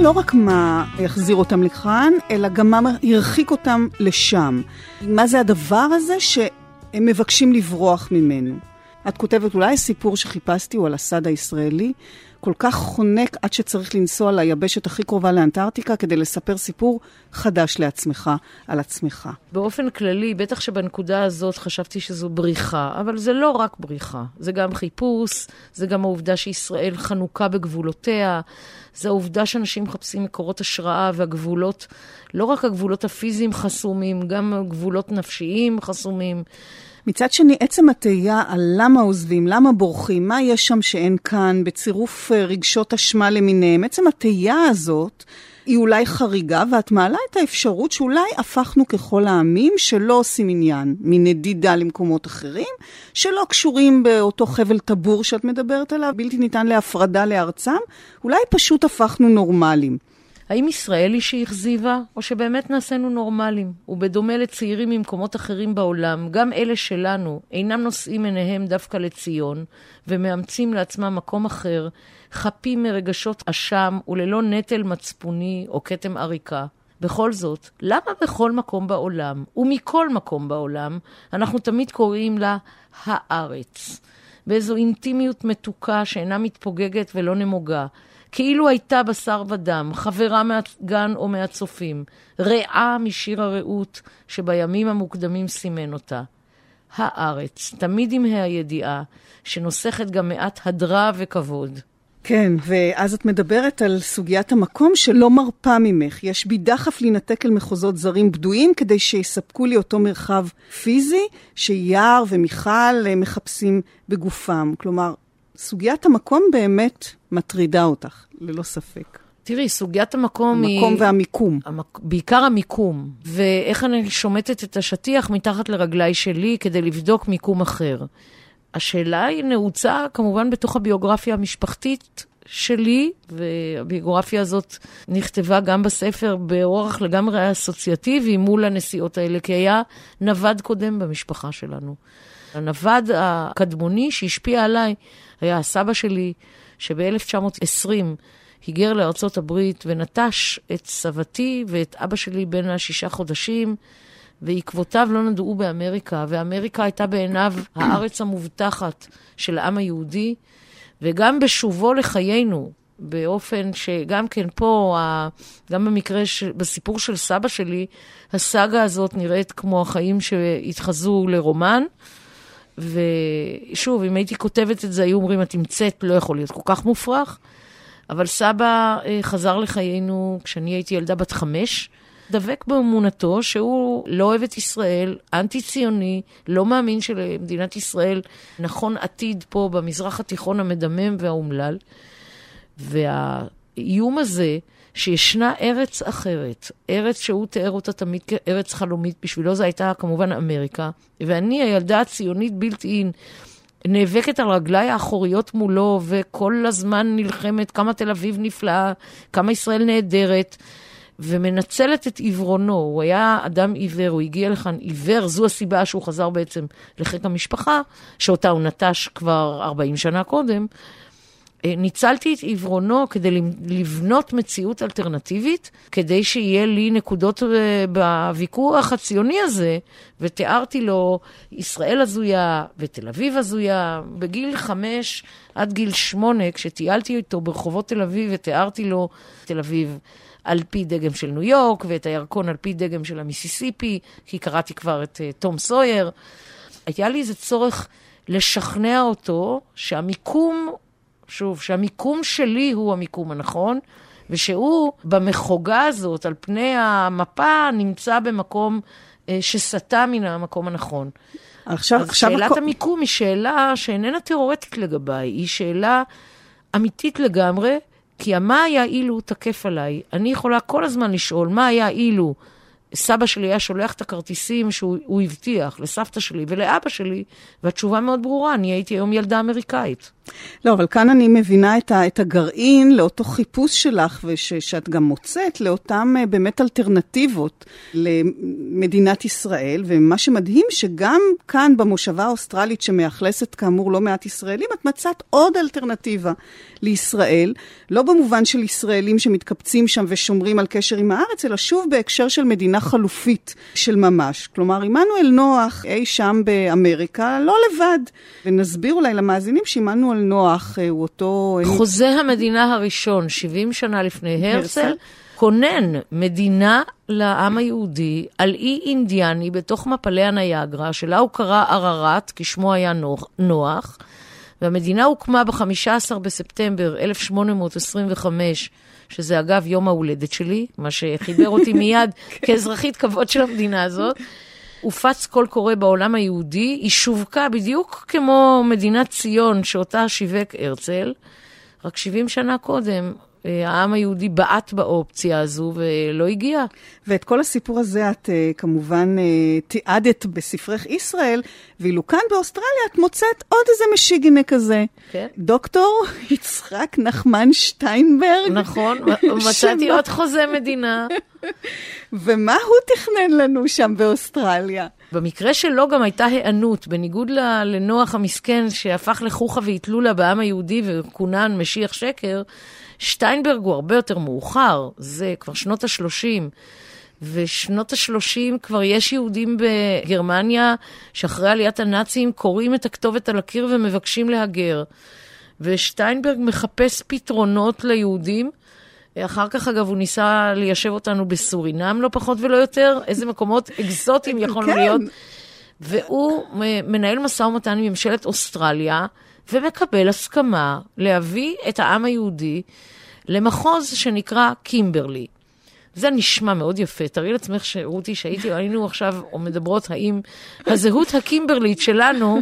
לא רק מה יחזיר אותם לכאן, אלא גם מה ירחיק אותם לשם. מה זה הדבר הזה שהם מבקשים לברוח ממנו? את כותבת, אולי הסיפור שחיפשתי הוא על הסד הישראלי, כל כך חונק עד שצריך לנסוע ליבשת הכי קרובה לאנטארקטיקה כדי לספר סיפור חדש לעצמך, על עצמך. באופן כללי, בטח שבנקודה הזאת חשבתי שזו בריחה, אבל זה לא רק בריחה, זה גם חיפוש, זה גם העובדה שישראל חנוקה בגבולותיה, זה העובדה שאנשים מחפשים מקורות השראה והגבולות, לא רק הגבולות הפיזיים חסומים, גם הגבולות נפשיים חסומים. מצד שני, עצם התהייה על למה עוזבים, למה בורחים, מה יש שם שאין כאן, בצירוף אה, רגשות אשמה למיניהם, עצם התהייה הזאת היא אולי חריגה, ואת מעלה את האפשרות שאולי הפכנו ככל העמים שלא עושים עניין מנדידה למקומות אחרים, שלא קשורים באותו חבל טבור שאת מדברת עליו, בלתי ניתן להפרדה לארצם, אולי פשוט הפכנו נורמליים. האם ישראל היא שהכזיבה, או שבאמת נעשינו נורמליים? ובדומה לצעירים ממקומות אחרים בעולם, גם אלה שלנו אינם נושאים עיניהם דווקא לציון, ומאמצים לעצמם מקום אחר, חפים מרגשות אשם וללא נטל מצפוני או כתם עריקה. בכל זאת, למה בכל מקום בעולם, ומכל מקום בעולם, אנחנו תמיד קוראים לה הארץ? באיזו אינטימיות מתוקה שאינה מתפוגגת ולא נמוגה, כאילו הייתה בשר ודם, חברה מהגן או מהצופים, רעה משיר הרעות שבימים המוקדמים סימן אותה. הארץ, תמיד עם הידיעה, שנוסכת גם מעט הדרה וכבוד. כן, ואז את מדברת על סוגיית המקום שלא מרפה ממך. יש בי דחף להינתק אל מחוזות זרים בדויים כדי שיספקו לי אותו מרחב פיזי שיער ומיכל מחפשים בגופם. כלומר, סוגיית המקום באמת מטרידה אותך, ללא ספק. תראי, סוגיית המקום, המקום היא... המקום והמיקום. המק... בעיקר המיקום, ואיך אני שומטת את השטיח מתחת לרגליי שלי כדי לבדוק מיקום אחר. השאלה היא נעוצה כמובן בתוך הביוגרפיה המשפחתית שלי, והביוגרפיה הזאת נכתבה גם בספר באורח לגמרי אסוציאטיבי מול הנסיעות האלה, כי היה נווד קודם במשפחה שלנו. הנווד הקדמוני שהשפיע עליי היה הסבא שלי, שב-1920 היגר לארצות הברית ונטש את סבתי ואת אבא שלי בן השישה חודשים, ועקבותיו לא נדעו באמריקה, ואמריקה הייתה בעיניו הארץ המובטחת של העם היהודי, וגם בשובו לחיינו, באופן שגם כן פה, גם במקרה, ש... בסיפור של סבא שלי, הסאגה הזאת נראית כמו החיים שהתחזו לרומן. ושוב, אם הייתי כותבת את זה, היו אומרים, את המצאת, לא יכול להיות כל כך מופרך. אבל סבא אה, חזר לחיינו כשאני הייתי ילדה בת חמש, דבק באמונתו שהוא לא אוהב את ישראל, אנטי-ציוני, לא מאמין שלמדינת ישראל נכון עתיד פה במזרח התיכון המדמם והאומלל. והאיום הזה, שישנה ארץ אחרת, ארץ שהוא תיאר אותה תמיד כארץ חלומית, בשבילו זו הייתה כמובן אמריקה, ואני, הילדה הציונית בלתי אין, נאבקת על רגליי האחוריות מולו, וכל הזמן נלחמת כמה תל אביב נפלאה, כמה ישראל נהדרת. ומנצלת את עיוורונו. הוא היה אדם עיוור, הוא הגיע לכאן עיוור, זו הסיבה שהוא חזר בעצם לחיק המשפחה, שאותה הוא נטש כבר 40 שנה קודם. אה, ניצלתי את עיוורונו כדי לבנות מציאות אלטרנטיבית, כדי שיהיה לי נקודות אה, בוויכוח הציוני הזה, ותיארתי לו ישראל הזויה ותל אביב הזויה. בגיל חמש עד גיל שמונה, כשטיילתי איתו ברחובות תל אביב ותיארתי לו תל אביב על פי דגם של ניו יורק, ואת הירקון על פי דגם של המיסיסיפי, כי קראתי כבר את uh, תום סויר. היה לי איזה צורך לשכנע אותו שהמיקום, שוב, שהמיקום שלי הוא המיקום הנכון, ושהוא במחוגה הזאת, על פני המפה, נמצא במקום uh, שסטה מן המקום הנכון. עכשיו, אז עכשיו... שאלת הכ... המיקום היא שאלה שאיננה תיאורטית לגביי, היא שאלה אמיתית לגמרי, כי המה היה אילו תקף עליי. אני יכולה כל הזמן לשאול, מה היה אילו סבא שלי היה שולח את הכרטיסים שהוא הבטיח לסבתא שלי ולאבא שלי, והתשובה מאוד ברורה, אני הייתי היום ילדה אמריקאית. לא, אבל כאן אני מבינה את, ה, את הגרעין לאותו חיפוש שלך, ושאת גם מוצאת לאותן אה, באמת אלטרנטיבות למדינת ישראל, ומה שמדהים שגם כאן במושבה האוסטרלית שמאכלסת כאמור לא מעט ישראלים, את מצאת עוד אלטרנטיבה לישראל, לא במובן של ישראלים שמתקבצים שם ושומרים על קשר עם הארץ, אלא שוב בהקשר של מדינה חלופית של ממש. כלומר, עמנואל נוח אי שם באמריקה, לא לבד. ונסביר אולי למאזינים שעמנואל נוח אה, הוא אותו... חוזה המדינה הראשון, 70 שנה לפני הרצל, כונן מדינה לעם היהודי על אי אינדיאני בתוך מפלי הניאגרה, שלה הוא קרא ערערת, כי שמו היה נוח, נוח. והמדינה הוקמה ב-15 בספטמבר 1825, שזה אגב יום ההולדת שלי, מה שחיבר אותי <laughs> מיד כאזרחית כבוד של המדינה הזאת. הופץ קול קורא בעולם היהודי, היא שווקה בדיוק כמו מדינת ציון שאותה שיווק הרצל, רק 70 שנה קודם העם היהודי בעט באופציה הזו ולא הגיע. ואת כל הסיפור הזה את אה, כמובן אה, תיעדת בספרך ישראל, ואילו כאן באוסטרליה את מוצאת עוד איזה משיגינה כזה. כן. דוקטור <laughs> יצחק נחמן שטיינברג. נכון, <laughs> מצאתי עוד חוזה מדינה. <laughs> ומה הוא תכנן לנו שם באוסטרליה? במקרה שלו גם הייתה היענות, בניגוד לנוח המסכן שהפך לחוכא ואטלולא בעם היהודי וכונן משיח שקר, שטיינברג הוא הרבה יותר מאוחר, זה כבר שנות ה-30. ושנות ה-30 כבר יש יהודים בגרמניה שאחרי עליית הנאצים קוראים את הכתובת על הקיר ומבקשים להגר. ושטיינברג מחפש פתרונות ליהודים. אחר כך, אגב, הוא ניסה ליישב אותנו בסורינם, לא פחות ולא יותר, איזה מקומות אקזוטיים יכולנו כן. להיות. והוא מנהל משא ומתן עם ממשלת אוסטרליה, ומקבל הסכמה להביא את העם היהודי למחוז שנקרא קימברלי. זה נשמע מאוד יפה. תראי לעצמך, רותי, שהייתי, היינו עכשיו מדברות האם הזהות הקימברלית שלנו,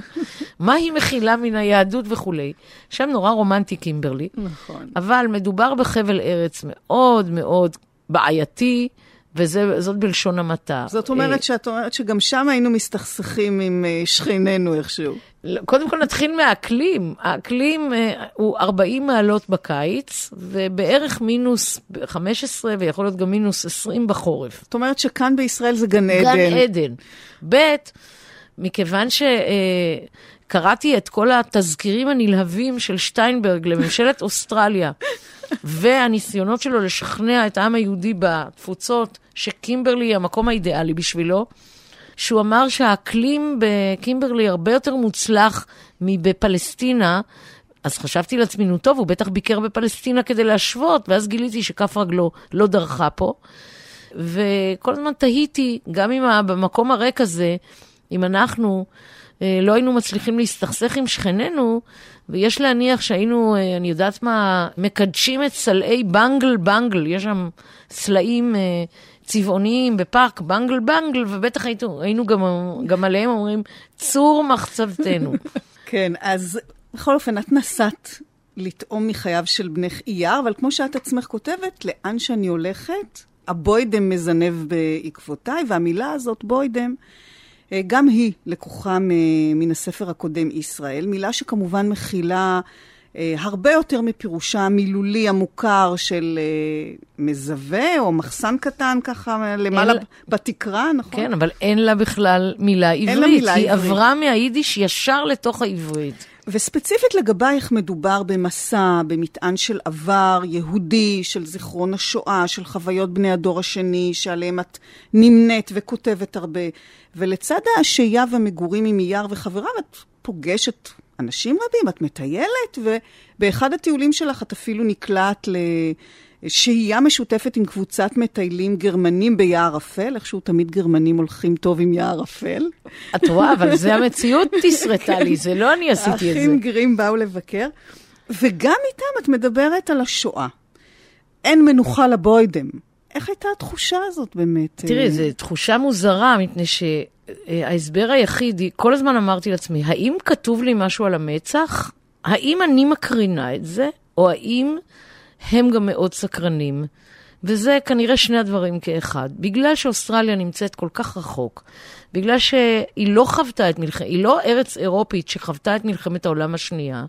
מה היא מכילה מן היהדות וכולי. שם נורא רומנטי קימברלי. נכון. אבל מדובר בחבל ארץ מאוד מאוד בעייתי. וזאת בלשון המעטה. זאת אומרת שאת אומרת שגם שם היינו מסתכסכים עם אה, שכנינו איכשהו. לא, קודם כל נתחיל מהאקלים. האקלים אה, הוא 40 מעלות בקיץ, ובערך מינוס 15, ויכול להיות גם מינוס 20 בחורף. זאת אומרת שכאן בישראל זה גן עדן. גן עדן. ב', מכיוון שקראתי את כל התזכירים הנלהבים של שטיינברג לממשלת אוסטרליה, <laughs> והניסיונות שלו לשכנע את העם היהודי בתפוצות שקימברלי היא המקום האידיאלי בשבילו, שהוא אמר שהאקלים בקימברלי הרבה יותר מוצלח מבפלסטינה, אז חשבתי לעצמי, נו טוב, הוא בטח ביקר בפלסטינה כדי להשוות, ואז גיליתי שכף רגלו לא דרכה פה. וכל הזמן תהיתי, גם אם במקום הריק הזה, אם אנחנו אה, לא היינו מצליחים להסתכסך עם שכנינו, ויש להניח שהיינו, אה, אני יודעת מה, מקדשים את סלעי בנגל בנגל, יש שם סלעים אה, צבעוניים בפארק בנגל בנגל, ובטח היינו, היינו גם, גם עליהם אומרים, צור מחצבתנו. <laughs> כן, אז בכל אופן, את נסעת לטעום מחייו של בנך אייר, אבל כמו שאת עצמך כותבת, לאן שאני הולכת, הבוידם מזנב בעקבותיי, והמילה הזאת, בוידם, אה, גם היא לקוחה מן הספר הקודם ישראל, מילה שכמובן מכילה הרבה יותר מפירושה המילולי המוכר של אה, מזווה או מחסן קטן ככה למעלה אין... בתקרה, נכון? כן, אבל אין לה בכלל מילה עברית. אין לה מילה עברית. היא עברה מהיידיש ישר לתוך העברית. וספציפית לגבייך מדובר במסע, במטען של עבר יהודי, של זיכרון השואה, של חוויות בני הדור השני, שעליהם את נמנית וכותבת הרבה. ולצד השהייה והמגורים עם אייר וחבריו, את פוגשת אנשים רבים, את מטיילת, ובאחד הטיולים שלך את אפילו נקלעת לשהייה משותפת עם קבוצת מטיילים גרמנים ביער אפל, איכשהו תמיד גרמנים הולכים טוב עם יער אפל. את רואה, אבל זה המציאות תסרטה לי, זה לא אני עשיתי את זה. האחים גרים באו לבקר, וגם איתם את מדברת על השואה. אין מנוחה לבוידם. איך הייתה התחושה הזאת באמת? תראי, זו תחושה מוזרה, מפני ש... ההסבר היחיד, כל הזמן אמרתי לעצמי, האם כתוב לי משהו על המצח? האם אני מקרינה את זה? או האם הם גם מאוד סקרנים? וזה כנראה שני הדברים כאחד. בגלל שאוסטרליה נמצאת כל כך רחוק, בגלל שהיא לא חוותה את מלחמת, היא לא ארץ אירופית שחוותה את מלחמת העולם השנייה,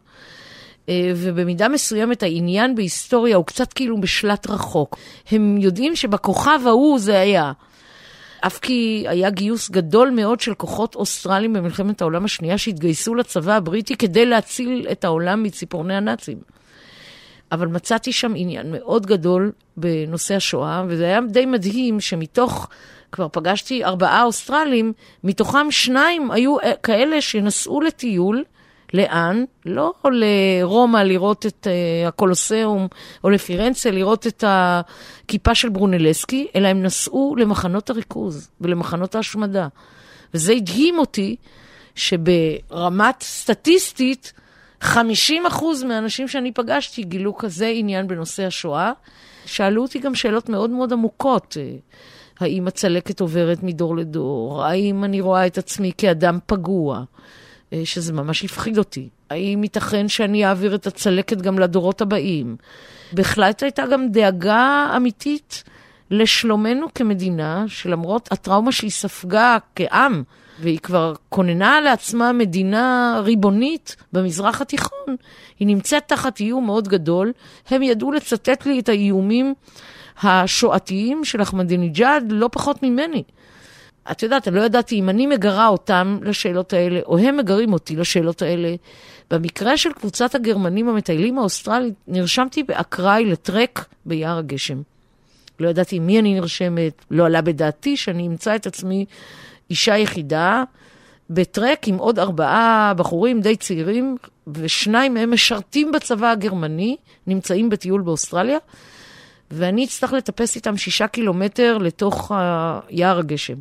אה, ובמידה מסוימת העניין בהיסטוריה הוא קצת כאילו בשלט רחוק. הם יודעים שבכוכב ההוא זה היה. אף כי היה גיוס גדול מאוד של כוחות אוסטרליים במלחמת העולם השנייה שהתגייסו לצבא הבריטי כדי להציל את העולם מציפורני הנאצים. אבל מצאתי שם עניין מאוד גדול בנושא השואה, וזה היה די מדהים שמתוך, כבר פגשתי ארבעה אוסטרלים, מתוכם שניים היו כאלה שנסעו לטיול, לאן? לא לרומא לראות את uh, הקולוסיאום, או לפירנצה לראות את הכיפה של ברונלסקי, אלא הם נסעו למחנות הריכוז ולמחנות ההשמדה. וזה הדהים אותי שברמת סטטיסטית, 50% מהאנשים שאני פגשתי גילו כזה עניין בנושא השואה. שאלו אותי גם שאלות מאוד מאוד עמוקות. אה, האם הצלקת עוברת מדור לדור? האם אני רואה את עצמי כאדם פגוע? אה, שזה ממש הפחיד אותי. האם ייתכן שאני אעביר את הצלקת גם לדורות הבאים? בכלל הייתה גם דאגה אמיתית לשלומנו כמדינה, שלמרות הטראומה שהיא ספגה כעם, והיא כבר כוננה לעצמה מדינה ריבונית במזרח התיכון, היא נמצאת תחת איום מאוד גדול. הם ידעו לצטט לי את האיומים השואתיים של אחמדינג'אד לא פחות ממני. את יודעת, אני לא ידעתי אם אני מגרה אותם לשאלות האלה, או הם מגרים אותי לשאלות האלה. במקרה של קבוצת הגרמנים המטיילים האוסטרלית, נרשמתי באקראי לטרק ביער הגשם. לא ידעתי מי אני נרשמת, לא עלה בדעתי שאני אמצא את עצמי אישה יחידה בטרק עם עוד ארבעה בחורים די צעירים, ושניים מהם משרתים בצבא הגרמני, נמצאים בטיול באוסטרליה, ואני אצטרך לטפס איתם שישה קילומטר לתוך יער הגשם.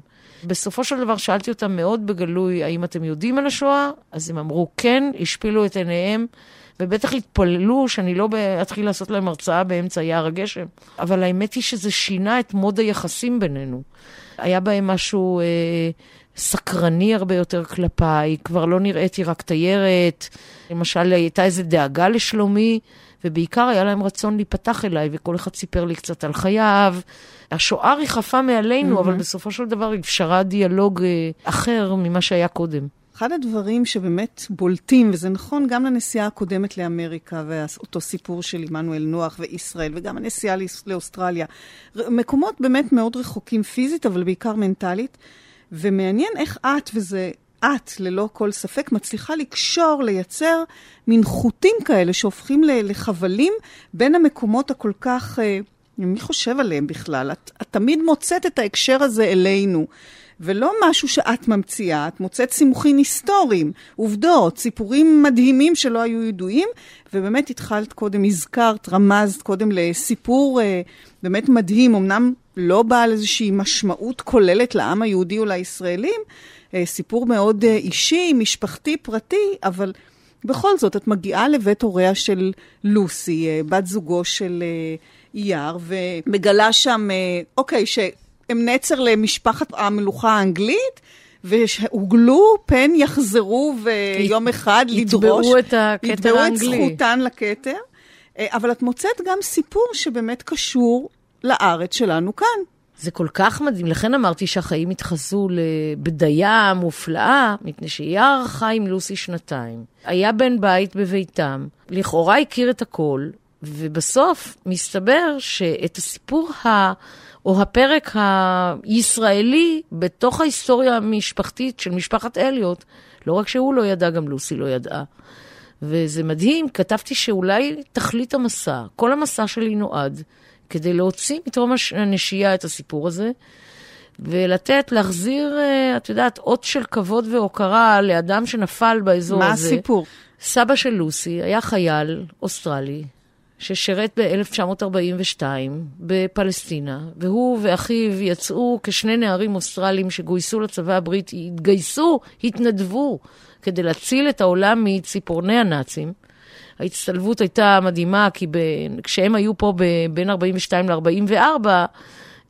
בסופו של דבר שאלתי אותם מאוד בגלוי, האם אתם יודעים על השואה? אז הם אמרו כן, השפילו את עיניהם, ובטח התפללו שאני לא אתחיל לעשות להם הרצאה באמצע יער הגשם. אבל האמת היא שזה שינה את מוד היחסים בינינו. היה בהם משהו... אה, סקרני הרבה יותר כלפיי, כבר לא נראיתי רק תיירת. למשל, הייתה איזו דאגה לשלומי, ובעיקר היה להם רצון להיפתח אליי, וכל אחד סיפר לי קצת על חייו. השואה ריחפה מעלינו, mm-hmm. אבל בסופו של דבר אפשרה דיאלוג אה, אחר ממה שהיה קודם. אחד הדברים שבאמת בולטים, וזה נכון גם לנסיעה הקודמת לאמריקה, ואותו סיפור של עמנואל נוח וישראל, וגם הנסיעה לאוסטרליה, מקומות באמת מאוד רחוקים פיזית, אבל בעיקר מנטלית, ומעניין איך את, וזה את, ללא כל ספק, מצליחה לקשור, לייצר מין חוטים כאלה שהופכים לחבלים בין המקומות הכל כך... אה, מי חושב עליהם בכלל? את, את תמיד מוצאת את ההקשר הזה אלינו. ולא משהו שאת ממציאה, את מוצאת סימוכין היסטוריים, עובדות, סיפורים מדהימים שלא היו ידועים, ובאמת התחלת קודם, הזכרת, רמזת קודם לסיפור אה, באמת מדהים, אמנם לא בעל איזושהי משמעות כוללת לעם היהודי או לישראלים, סיפור מאוד אה, אישי, משפחתי, פרטי, אבל בכל זאת, את מגיעה לבית הוריה של לוסי, אה, בת זוגו של אייר, ומגלה שם, אוקיי, שהם נצר למשפחת המלוכה האנגלית, והוגלו, פן יחזרו ויום אחד לדרוש. יתבעו את הכתר יתבעו את האנגלי. זכותן לכתר. אה, אבל את מוצאת גם סיפור שבאמת קשור לארץ שלנו כאן. זה כל כך מדהים, לכן אמרתי שהחיים התחזו לבדיה מופלאה, מפני שיער חי עם לוסי שנתיים. היה בן בית בביתם, לכאורה הכיר את הכל, ובסוף מסתבר שאת הסיפור ה... או הפרק הישראלי בתוך ההיסטוריה המשפחתית של משפחת אליוט, לא רק שהוא לא ידע, גם לוסי לא ידעה. וזה מדהים, כתבתי שאולי תכלית המסע, כל המסע שלי נועד כדי להוציא מתרום הנשייה את הסיפור הזה, ולתת, להחזיר, אה, את יודעת, אות של כבוד והוקרה לאדם שנפל באזור מה הזה. הסיפור? סבא של לוסי היה חייל אוסטרלי ששירת ב-1942 בפלסטינה, והוא ואחיו יצאו כשני נערים אוסטרלים שגויסו לצבא הבריטי, התגייסו, התנדבו, כדי להציל את העולם מציפורני הנאצים. ההצטלבות הייתה מדהימה, כי ב... כשהם היו פה ב... בין 42 ל-44,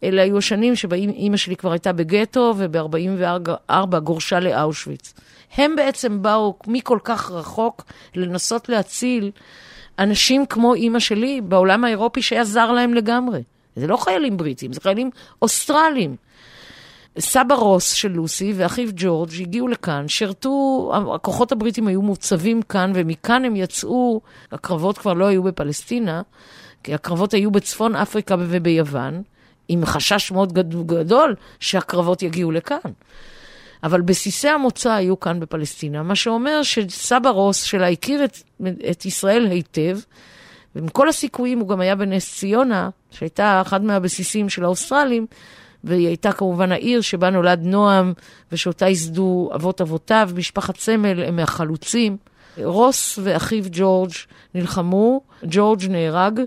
אלה היו השנים שבהם אימא שלי כבר הייתה בגטו, וב-44 גורשה לאושוויץ. הם בעצם באו מכל כך רחוק לנסות להציל אנשים כמו אימא שלי בעולם האירופי שהיה זר להם לגמרי. זה לא חיילים בריטים, זה חיילים אוסטרלים. סבא רוס של לוסי ואחיו ג'ורג' הגיעו לכאן, שירתו, הכוחות הבריטים היו מוצבים כאן, ומכאן הם יצאו, הקרבות כבר לא היו בפלסטינה, כי הקרבות היו בצפון אפריקה וביוון, עם חשש מאוד גד- גדול שהקרבות יגיעו לכאן. אבל בסיסי המוצא היו כאן בפלסטינה, מה שאומר שסבא רוס שלה הכיר את, את ישראל היטב, ועם כל הסיכויים הוא גם היה בנס ציונה, שהייתה אחד מהבסיסים של האוסטרלים, והיא הייתה כמובן העיר שבה נולד נועם, ושאותה ייסדו אבות אבותיו, משפחת סמל, הם מהחלוצים. רוס ואחיו ג'ורג' נלחמו, ג'ורג' נהרג,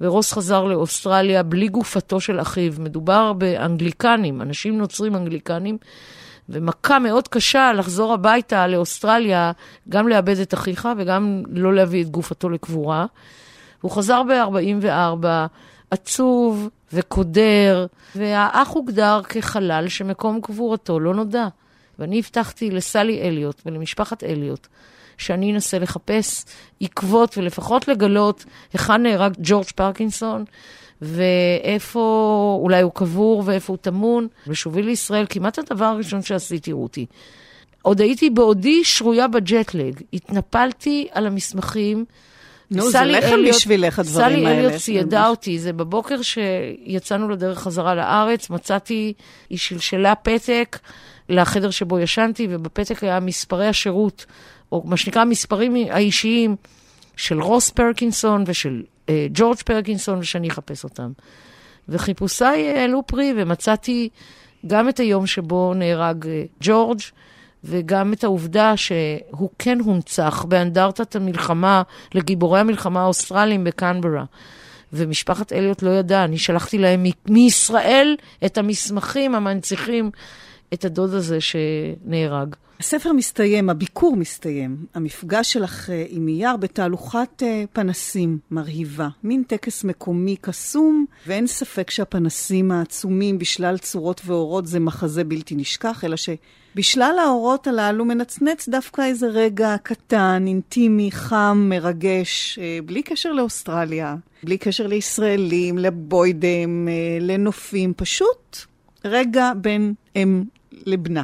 ורוס חזר לאוסטרליה בלי גופתו של אחיו. מדובר באנגליקנים, אנשים נוצרים אנגליקנים, ומכה מאוד קשה לחזור הביתה לאוסטרליה, גם לאבד את אחיך וגם לא להביא את גופתו לקבורה. הוא חזר ב-44, עצוב וקודר, והאח הוגדר כחלל שמקום קבורתו לא נודע. ואני הבטחתי לסלי אליוט ולמשפחת אליוט שאני אנסה לחפש עקבות ולפחות לגלות היכן נהרג ג'ורג' פרקינסון ואיפה אולי הוא קבור ואיפה הוא טמון. בשובי לישראל, כמעט הדבר הראשון שעשיתי, רותי. עוד הייתי בעודי שרויה בג'טלג, התנפלתי על המסמכים. נו, זה סלי לחם בשבילך, הדברים סלי האלה. אליוט ציידה אותי, זה בבוקר שיצאנו לדרך חזרה לארץ, מצאתי, היא שלשלה פתק לחדר שבו ישנתי, ובפתק היה מספרי השירות, או מה שנקרא המספרים האישיים של רוס פרקינסון ושל אה, ג'ורג' פרקינסון, ושאני אחפש אותם. וחיפושיי העלו פרי, ומצאתי גם את היום שבו נהרג אה, ג'ורג', וגם את העובדה שהוא כן הונצח באנדרטת המלחמה לגיבורי המלחמה האוסטרליים בקנברה. ומשפחת אליוט לא ידעה, אני שלחתי להם מישראל את המסמכים המנציחים את הדוד הזה שנהרג. הספר מסתיים, הביקור מסתיים. המפגש שלך אה, עם אייר בתהלוכת אה, פנסים מרהיבה. מין טקס מקומי קסום, ואין ספק שהפנסים העצומים בשלל צורות ואורות זה מחזה בלתי נשכח, אלא שבשלל האורות הללו מנצנץ דווקא איזה רגע קטן, אינטימי, חם, מרגש, אה, בלי קשר לאוסטרליה, בלי קשר לישראלים, לבוידם, לנופים, פשוט רגע בין אם לבנה.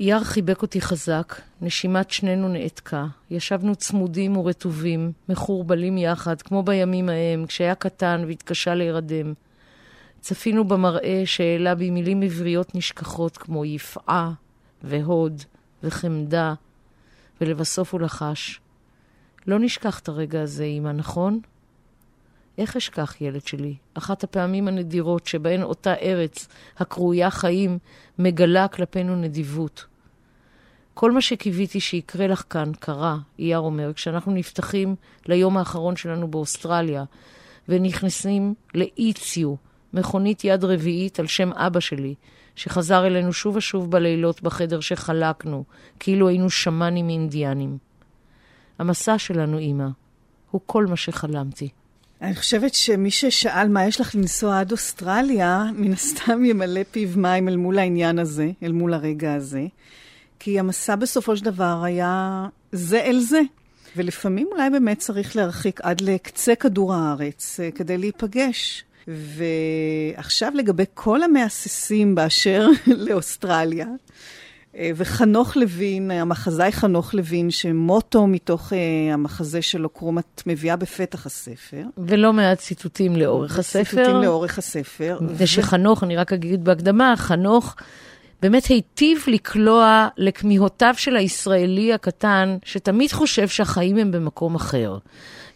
אייר חיבק אותי חזק, נשימת שנינו נעתקה. ישבנו צמודים ורטובים, מחורבלים יחד, כמו בימים ההם, כשהיה קטן והתקשה להירדם. צפינו במראה שהעלה בי מילים עבריות נשכחות כמו יפעה והוד וחמדה, ולבסוף הוא לחש, לא נשכח את הרגע הזה, אמא, נכון? איך אשכח, ילד שלי? אחת הפעמים הנדירות שבהן אותה ארץ, הקרויה חיים, מגלה כלפינו נדיבות. כל מה שקיוויתי שיקרה לך כאן קרה, אייר אומר, כשאנחנו נפתחים ליום האחרון שלנו באוסטרליה, ונכנסים לאיציו, מכונית יד רביעית על שם אבא שלי, שחזר אלינו שוב ושוב בלילות בחדר שחלקנו, כאילו היינו שמאנים אינדיאנים. המסע שלנו, אמא, הוא כל מה שחלמתי. אני חושבת שמי ששאל מה יש לך לנסוע עד אוסטרליה, מן הסתם ימלא פיו מים אל מול העניין הזה, אל מול הרגע הזה. כי המסע בסופו של דבר היה זה אל זה. ולפעמים אולי באמת צריך להרחיק עד לקצה כדור הארץ אה, כדי להיפגש. ועכשיו לגבי כל המהססים באשר <laughs> לאוסטרליה, וחנוך לוין, המחזאי חנוך לוין, שמוטו מתוך uh, המחזה שלו, קרום, את מביאה בפתח הספר. ולא מעט ציטוטים לאורך הספר. ציטוטים לאורך הספר. ושחנוך, ו... אני רק אגיד בהקדמה, חנוך באמת היטיב לקלוע לכמיהותיו של הישראלי הקטן, שתמיד חושב שהחיים הם במקום אחר.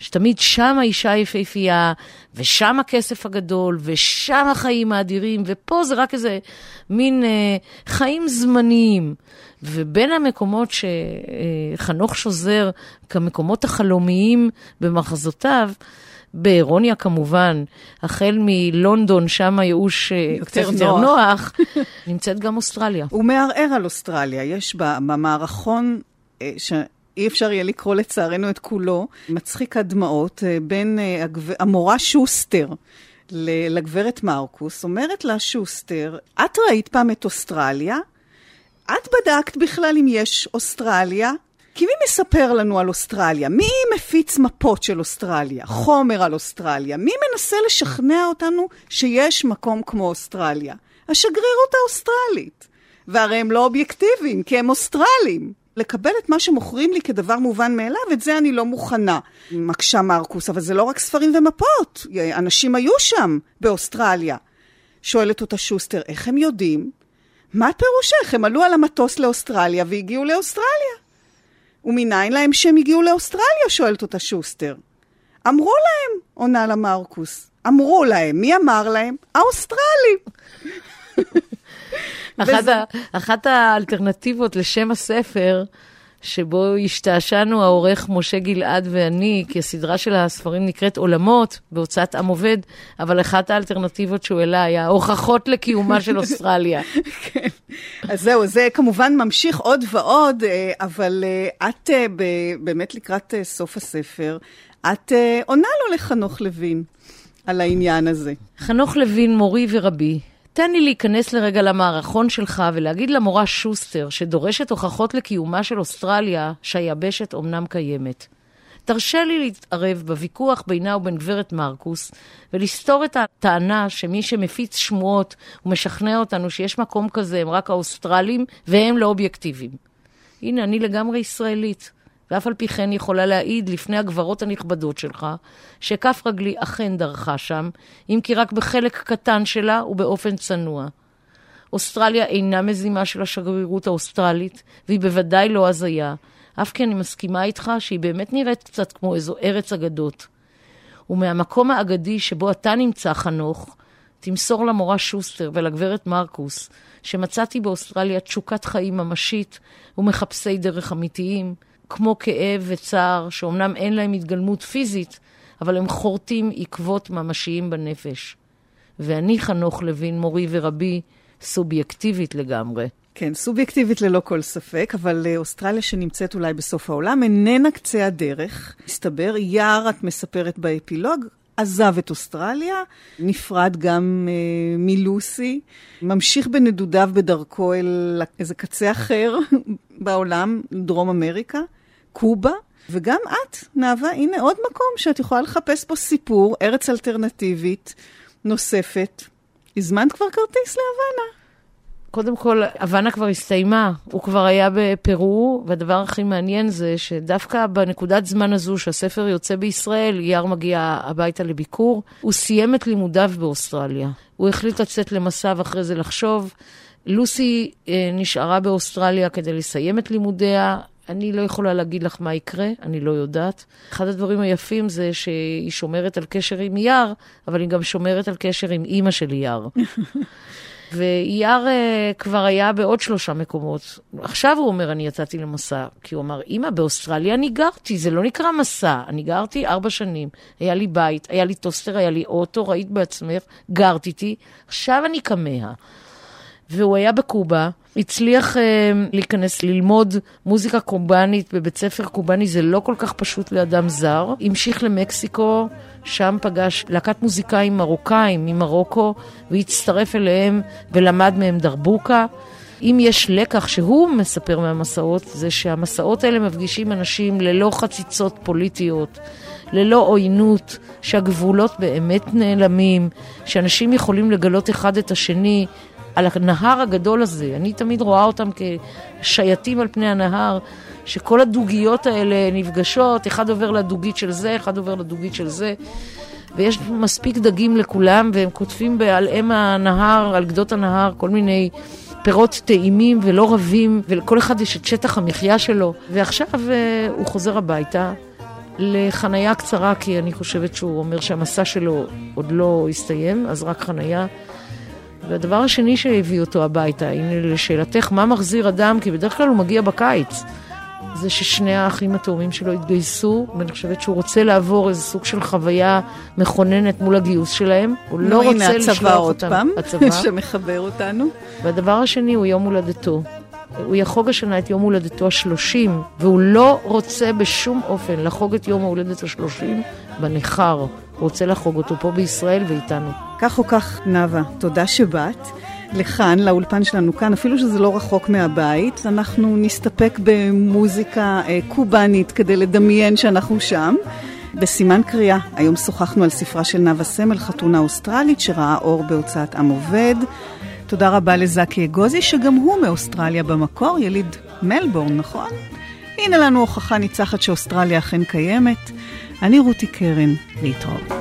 שתמיד שם האישה היפהפייה, ושם הכסף הגדול, ושם החיים האדירים, ופה זה רק איזה מין אה, חיים זמניים. ובין המקומות שחנוך שוזר כמקומות החלומיים במחזותיו, באירוניה כמובן, החל מלונדון, שם הייאוש אה, קצת יותר נוח, <laughs> נמצאת גם אוסטרליה. הוא מערער על אוסטרליה. יש במערכון, אה, אי אפשר יהיה לקרוא לצערנו את כולו, מצחיק הדמעות אה, בין המורה שוסטר. לגברת מרקוס, אומרת לה שוסטר, את ראית פעם את אוסטרליה? את בדקת בכלל אם יש אוסטרליה? כי מי מספר לנו על אוסטרליה? מי מפיץ מפות של אוסטרליה? חומר על אוסטרליה? מי מנסה לשכנע אותנו שיש מקום כמו אוסטרליה? השגרירות האוסטרלית. והרי הם לא אובייקטיביים, כי הם אוסטרלים. לקבל את מה שמוכרים לי כדבר מובן מאליו, את זה אני לא מוכנה. מקשה מרקוס, אבל זה לא רק ספרים ומפות. אנשים היו שם, באוסטרליה. שואלת אותה שוסטר, איך הם יודעים? מה פירושך? הם עלו על המטוס לאוסטרליה והגיעו לאוסטרליה. ומניין להם שהם הגיעו לאוסטרליה? שואלת אותה שוסטר. אמרו להם, עונה לה מרקוס. אמרו להם. מי אמר להם? האוסטרלים. <laughs> אחת, וזה... אחת האלטרנטיבות לשם הספר, שבו השתעשענו העורך משה גלעד ואני, כי הסדרה של הספרים נקראת עולמות, בהוצאת עם עובד, אבל אחת האלטרנטיבות שהוא העלה היה הוכחות לקיומה של <laughs> אוסטרליה. כן. אז זהו, זה כמובן ממשיך עוד ועוד, אה, אבל אה, את אה, באמת לקראת סוף הספר, את עונה לו לחנוך לוין על העניין הזה. חנוך לוין, מורי ורבי, תן לי להיכנס לרגע למערכון שלך ולהגיד למורה שוסטר, שדורשת הוכחות לקיומה של אוסטרליה, שהיבשת אומנם קיימת. תרשה לי להתערב בוויכוח בינה ובין גברת מרקוס, ולסתור את הטענה שמי שמפיץ שמועות ומשכנע אותנו שיש מקום כזה הם רק האוסטרלים, והם לא אובייקטיביים. הנה, אני לגמרי ישראלית. ואף על פי כן יכולה להעיד לפני הגברות הנכבדות שלך, שכף רגלי אכן דרכה שם, אם כי רק בחלק קטן שלה ובאופן צנוע. אוסטרליה אינה מזימה של השגרירות האוסטרלית, והיא בוודאי לא הזיה, אף כי אני מסכימה איתך שהיא באמת נראית קצת כמו איזו ארץ אגדות. ומהמקום האגדי שבו אתה נמצא, חנוך, תמסור למורה שוסטר ולגברת מרקוס, שמצאתי באוסטרליה תשוקת חיים ממשית ומחפשי דרך אמיתיים, כמו כאב וצער, שאומנם אין להם התגלמות פיזית, אבל הם חורטים עקבות ממשיים בנפש. ואני, חנוך לוין, מורי ורבי, סובייקטיבית לגמרי. כן, סובייקטיבית ללא כל ספק, אבל אה, אוסטרליה שנמצאת אולי בסוף העולם איננה קצה הדרך. מסתבר, יער, את מספרת באפילוג, עזב את אוסטרליה, נפרד גם אה, מלוסי, ממשיך בנדודיו בדרכו אל איזה קצה אחר <laughs> בעולם, דרום אמריקה. קובה, וגם את, נאוה, הנה עוד מקום שאת יכולה לחפש פה סיפור, ארץ אלטרנטיבית נוספת. הזמנת כבר כרטיס להוואנה. קודם כל, הוואנה כבר הסתיימה, הוא כבר היה בפרו, והדבר הכי מעניין זה שדווקא בנקודת זמן הזו שהספר יוצא בישראל, יאר מגיע הביתה לביקור, הוא סיים את לימודיו באוסטרליה. הוא החליט לצאת למסע ואחרי זה לחשוב. לוסי אה, נשארה באוסטרליה כדי לסיים את לימודיה, אני לא יכולה להגיד לך מה יקרה, אני לא יודעת. אחד הדברים היפים זה שהיא שומרת על קשר עם אייר, אבל היא גם שומרת על קשר עם אימא של אייר. <laughs> ואייר uh, כבר היה בעוד שלושה מקומות. עכשיו הוא אומר, אני יצאתי למסע, כי הוא אמר, אימא, באוסטרליה אני גרתי, זה לא נקרא מסע, אני גרתי ארבע שנים. היה לי בית, היה לי טוסטר, היה לי אוטו, ראית בעצמך, גרת איתי, עכשיו אני כמה. והוא היה בקובה, הצליח uh, להיכנס ללמוד מוזיקה קובאנית בבית ספר קובאני, זה לא כל כך פשוט לאדם זר. המשיך למקסיקו, שם פגש להקת מוזיקאים מרוקאים ממרוקו, והצטרף אליהם ולמד מהם דרבוקה. אם יש לקח שהוא מספר מהמסעות, זה שהמסעות האלה מפגישים אנשים ללא חציצות פוליטיות, ללא עוינות, שהגבולות באמת נעלמים, שאנשים יכולים לגלות אחד את השני על הנהר הגדול הזה. אני תמיד רואה אותם כשייטים על פני הנהר, שכל הדוגיות האלה נפגשות, אחד עובר לדוגית של זה, אחד עובר לדוגית של זה. ויש מספיק דגים לכולם, והם כותבים על אם הנהר, על גדות הנהר, כל מיני פירות טעימים ולא רבים, ולכל אחד יש את שטח המחיה שלו. ועכשיו אה, הוא חוזר הביתה לחנייה קצרה, כי אני חושבת שהוא אומר שהמסע שלו עוד לא הסתיים, אז רק חנייה. והדבר השני שהביא אותו הביתה, הנה לשאלתך, מה מחזיר אדם? כי בדרך כלל הוא מגיע בקיץ. זה ששני האחים התאומים שלו התגייסו, ואני חושבת שהוא רוצה לעבור איזה סוג של חוויה מכוננת מול הגיוס שלהם. הוא לא רוצה לשלוח אותם. פעם, הצבא <laughs> שמחבר אותנו. והדבר השני הוא יום הולדתו. הוא יחוג השנה את יום הולדתו השלושים, והוא לא רוצה בשום אופן לחוג את יום ההולדת השלושים בניכר. רוצה לחוג אותו פה בישראל ואיתנו. כך או כך, נאוה, תודה שבאת. לכאן, לאולפן שלנו כאן, אפילו שזה לא רחוק מהבית, אנחנו נסתפק במוזיקה אה, קובאנית כדי לדמיין שאנחנו שם. בסימן קריאה, היום שוחחנו על ספרה של נאוה סמל, חתונה אוסטרלית, שראה אור בהוצאת עם עובד. תודה רבה לזקי אגוזי, שגם הוא מאוסטרליה במקור, יליד מלבורן, נכון? הנה לנו הוכחה ניצחת שאוסטרליה אכן קיימת. אני רותי קרן, להתראות.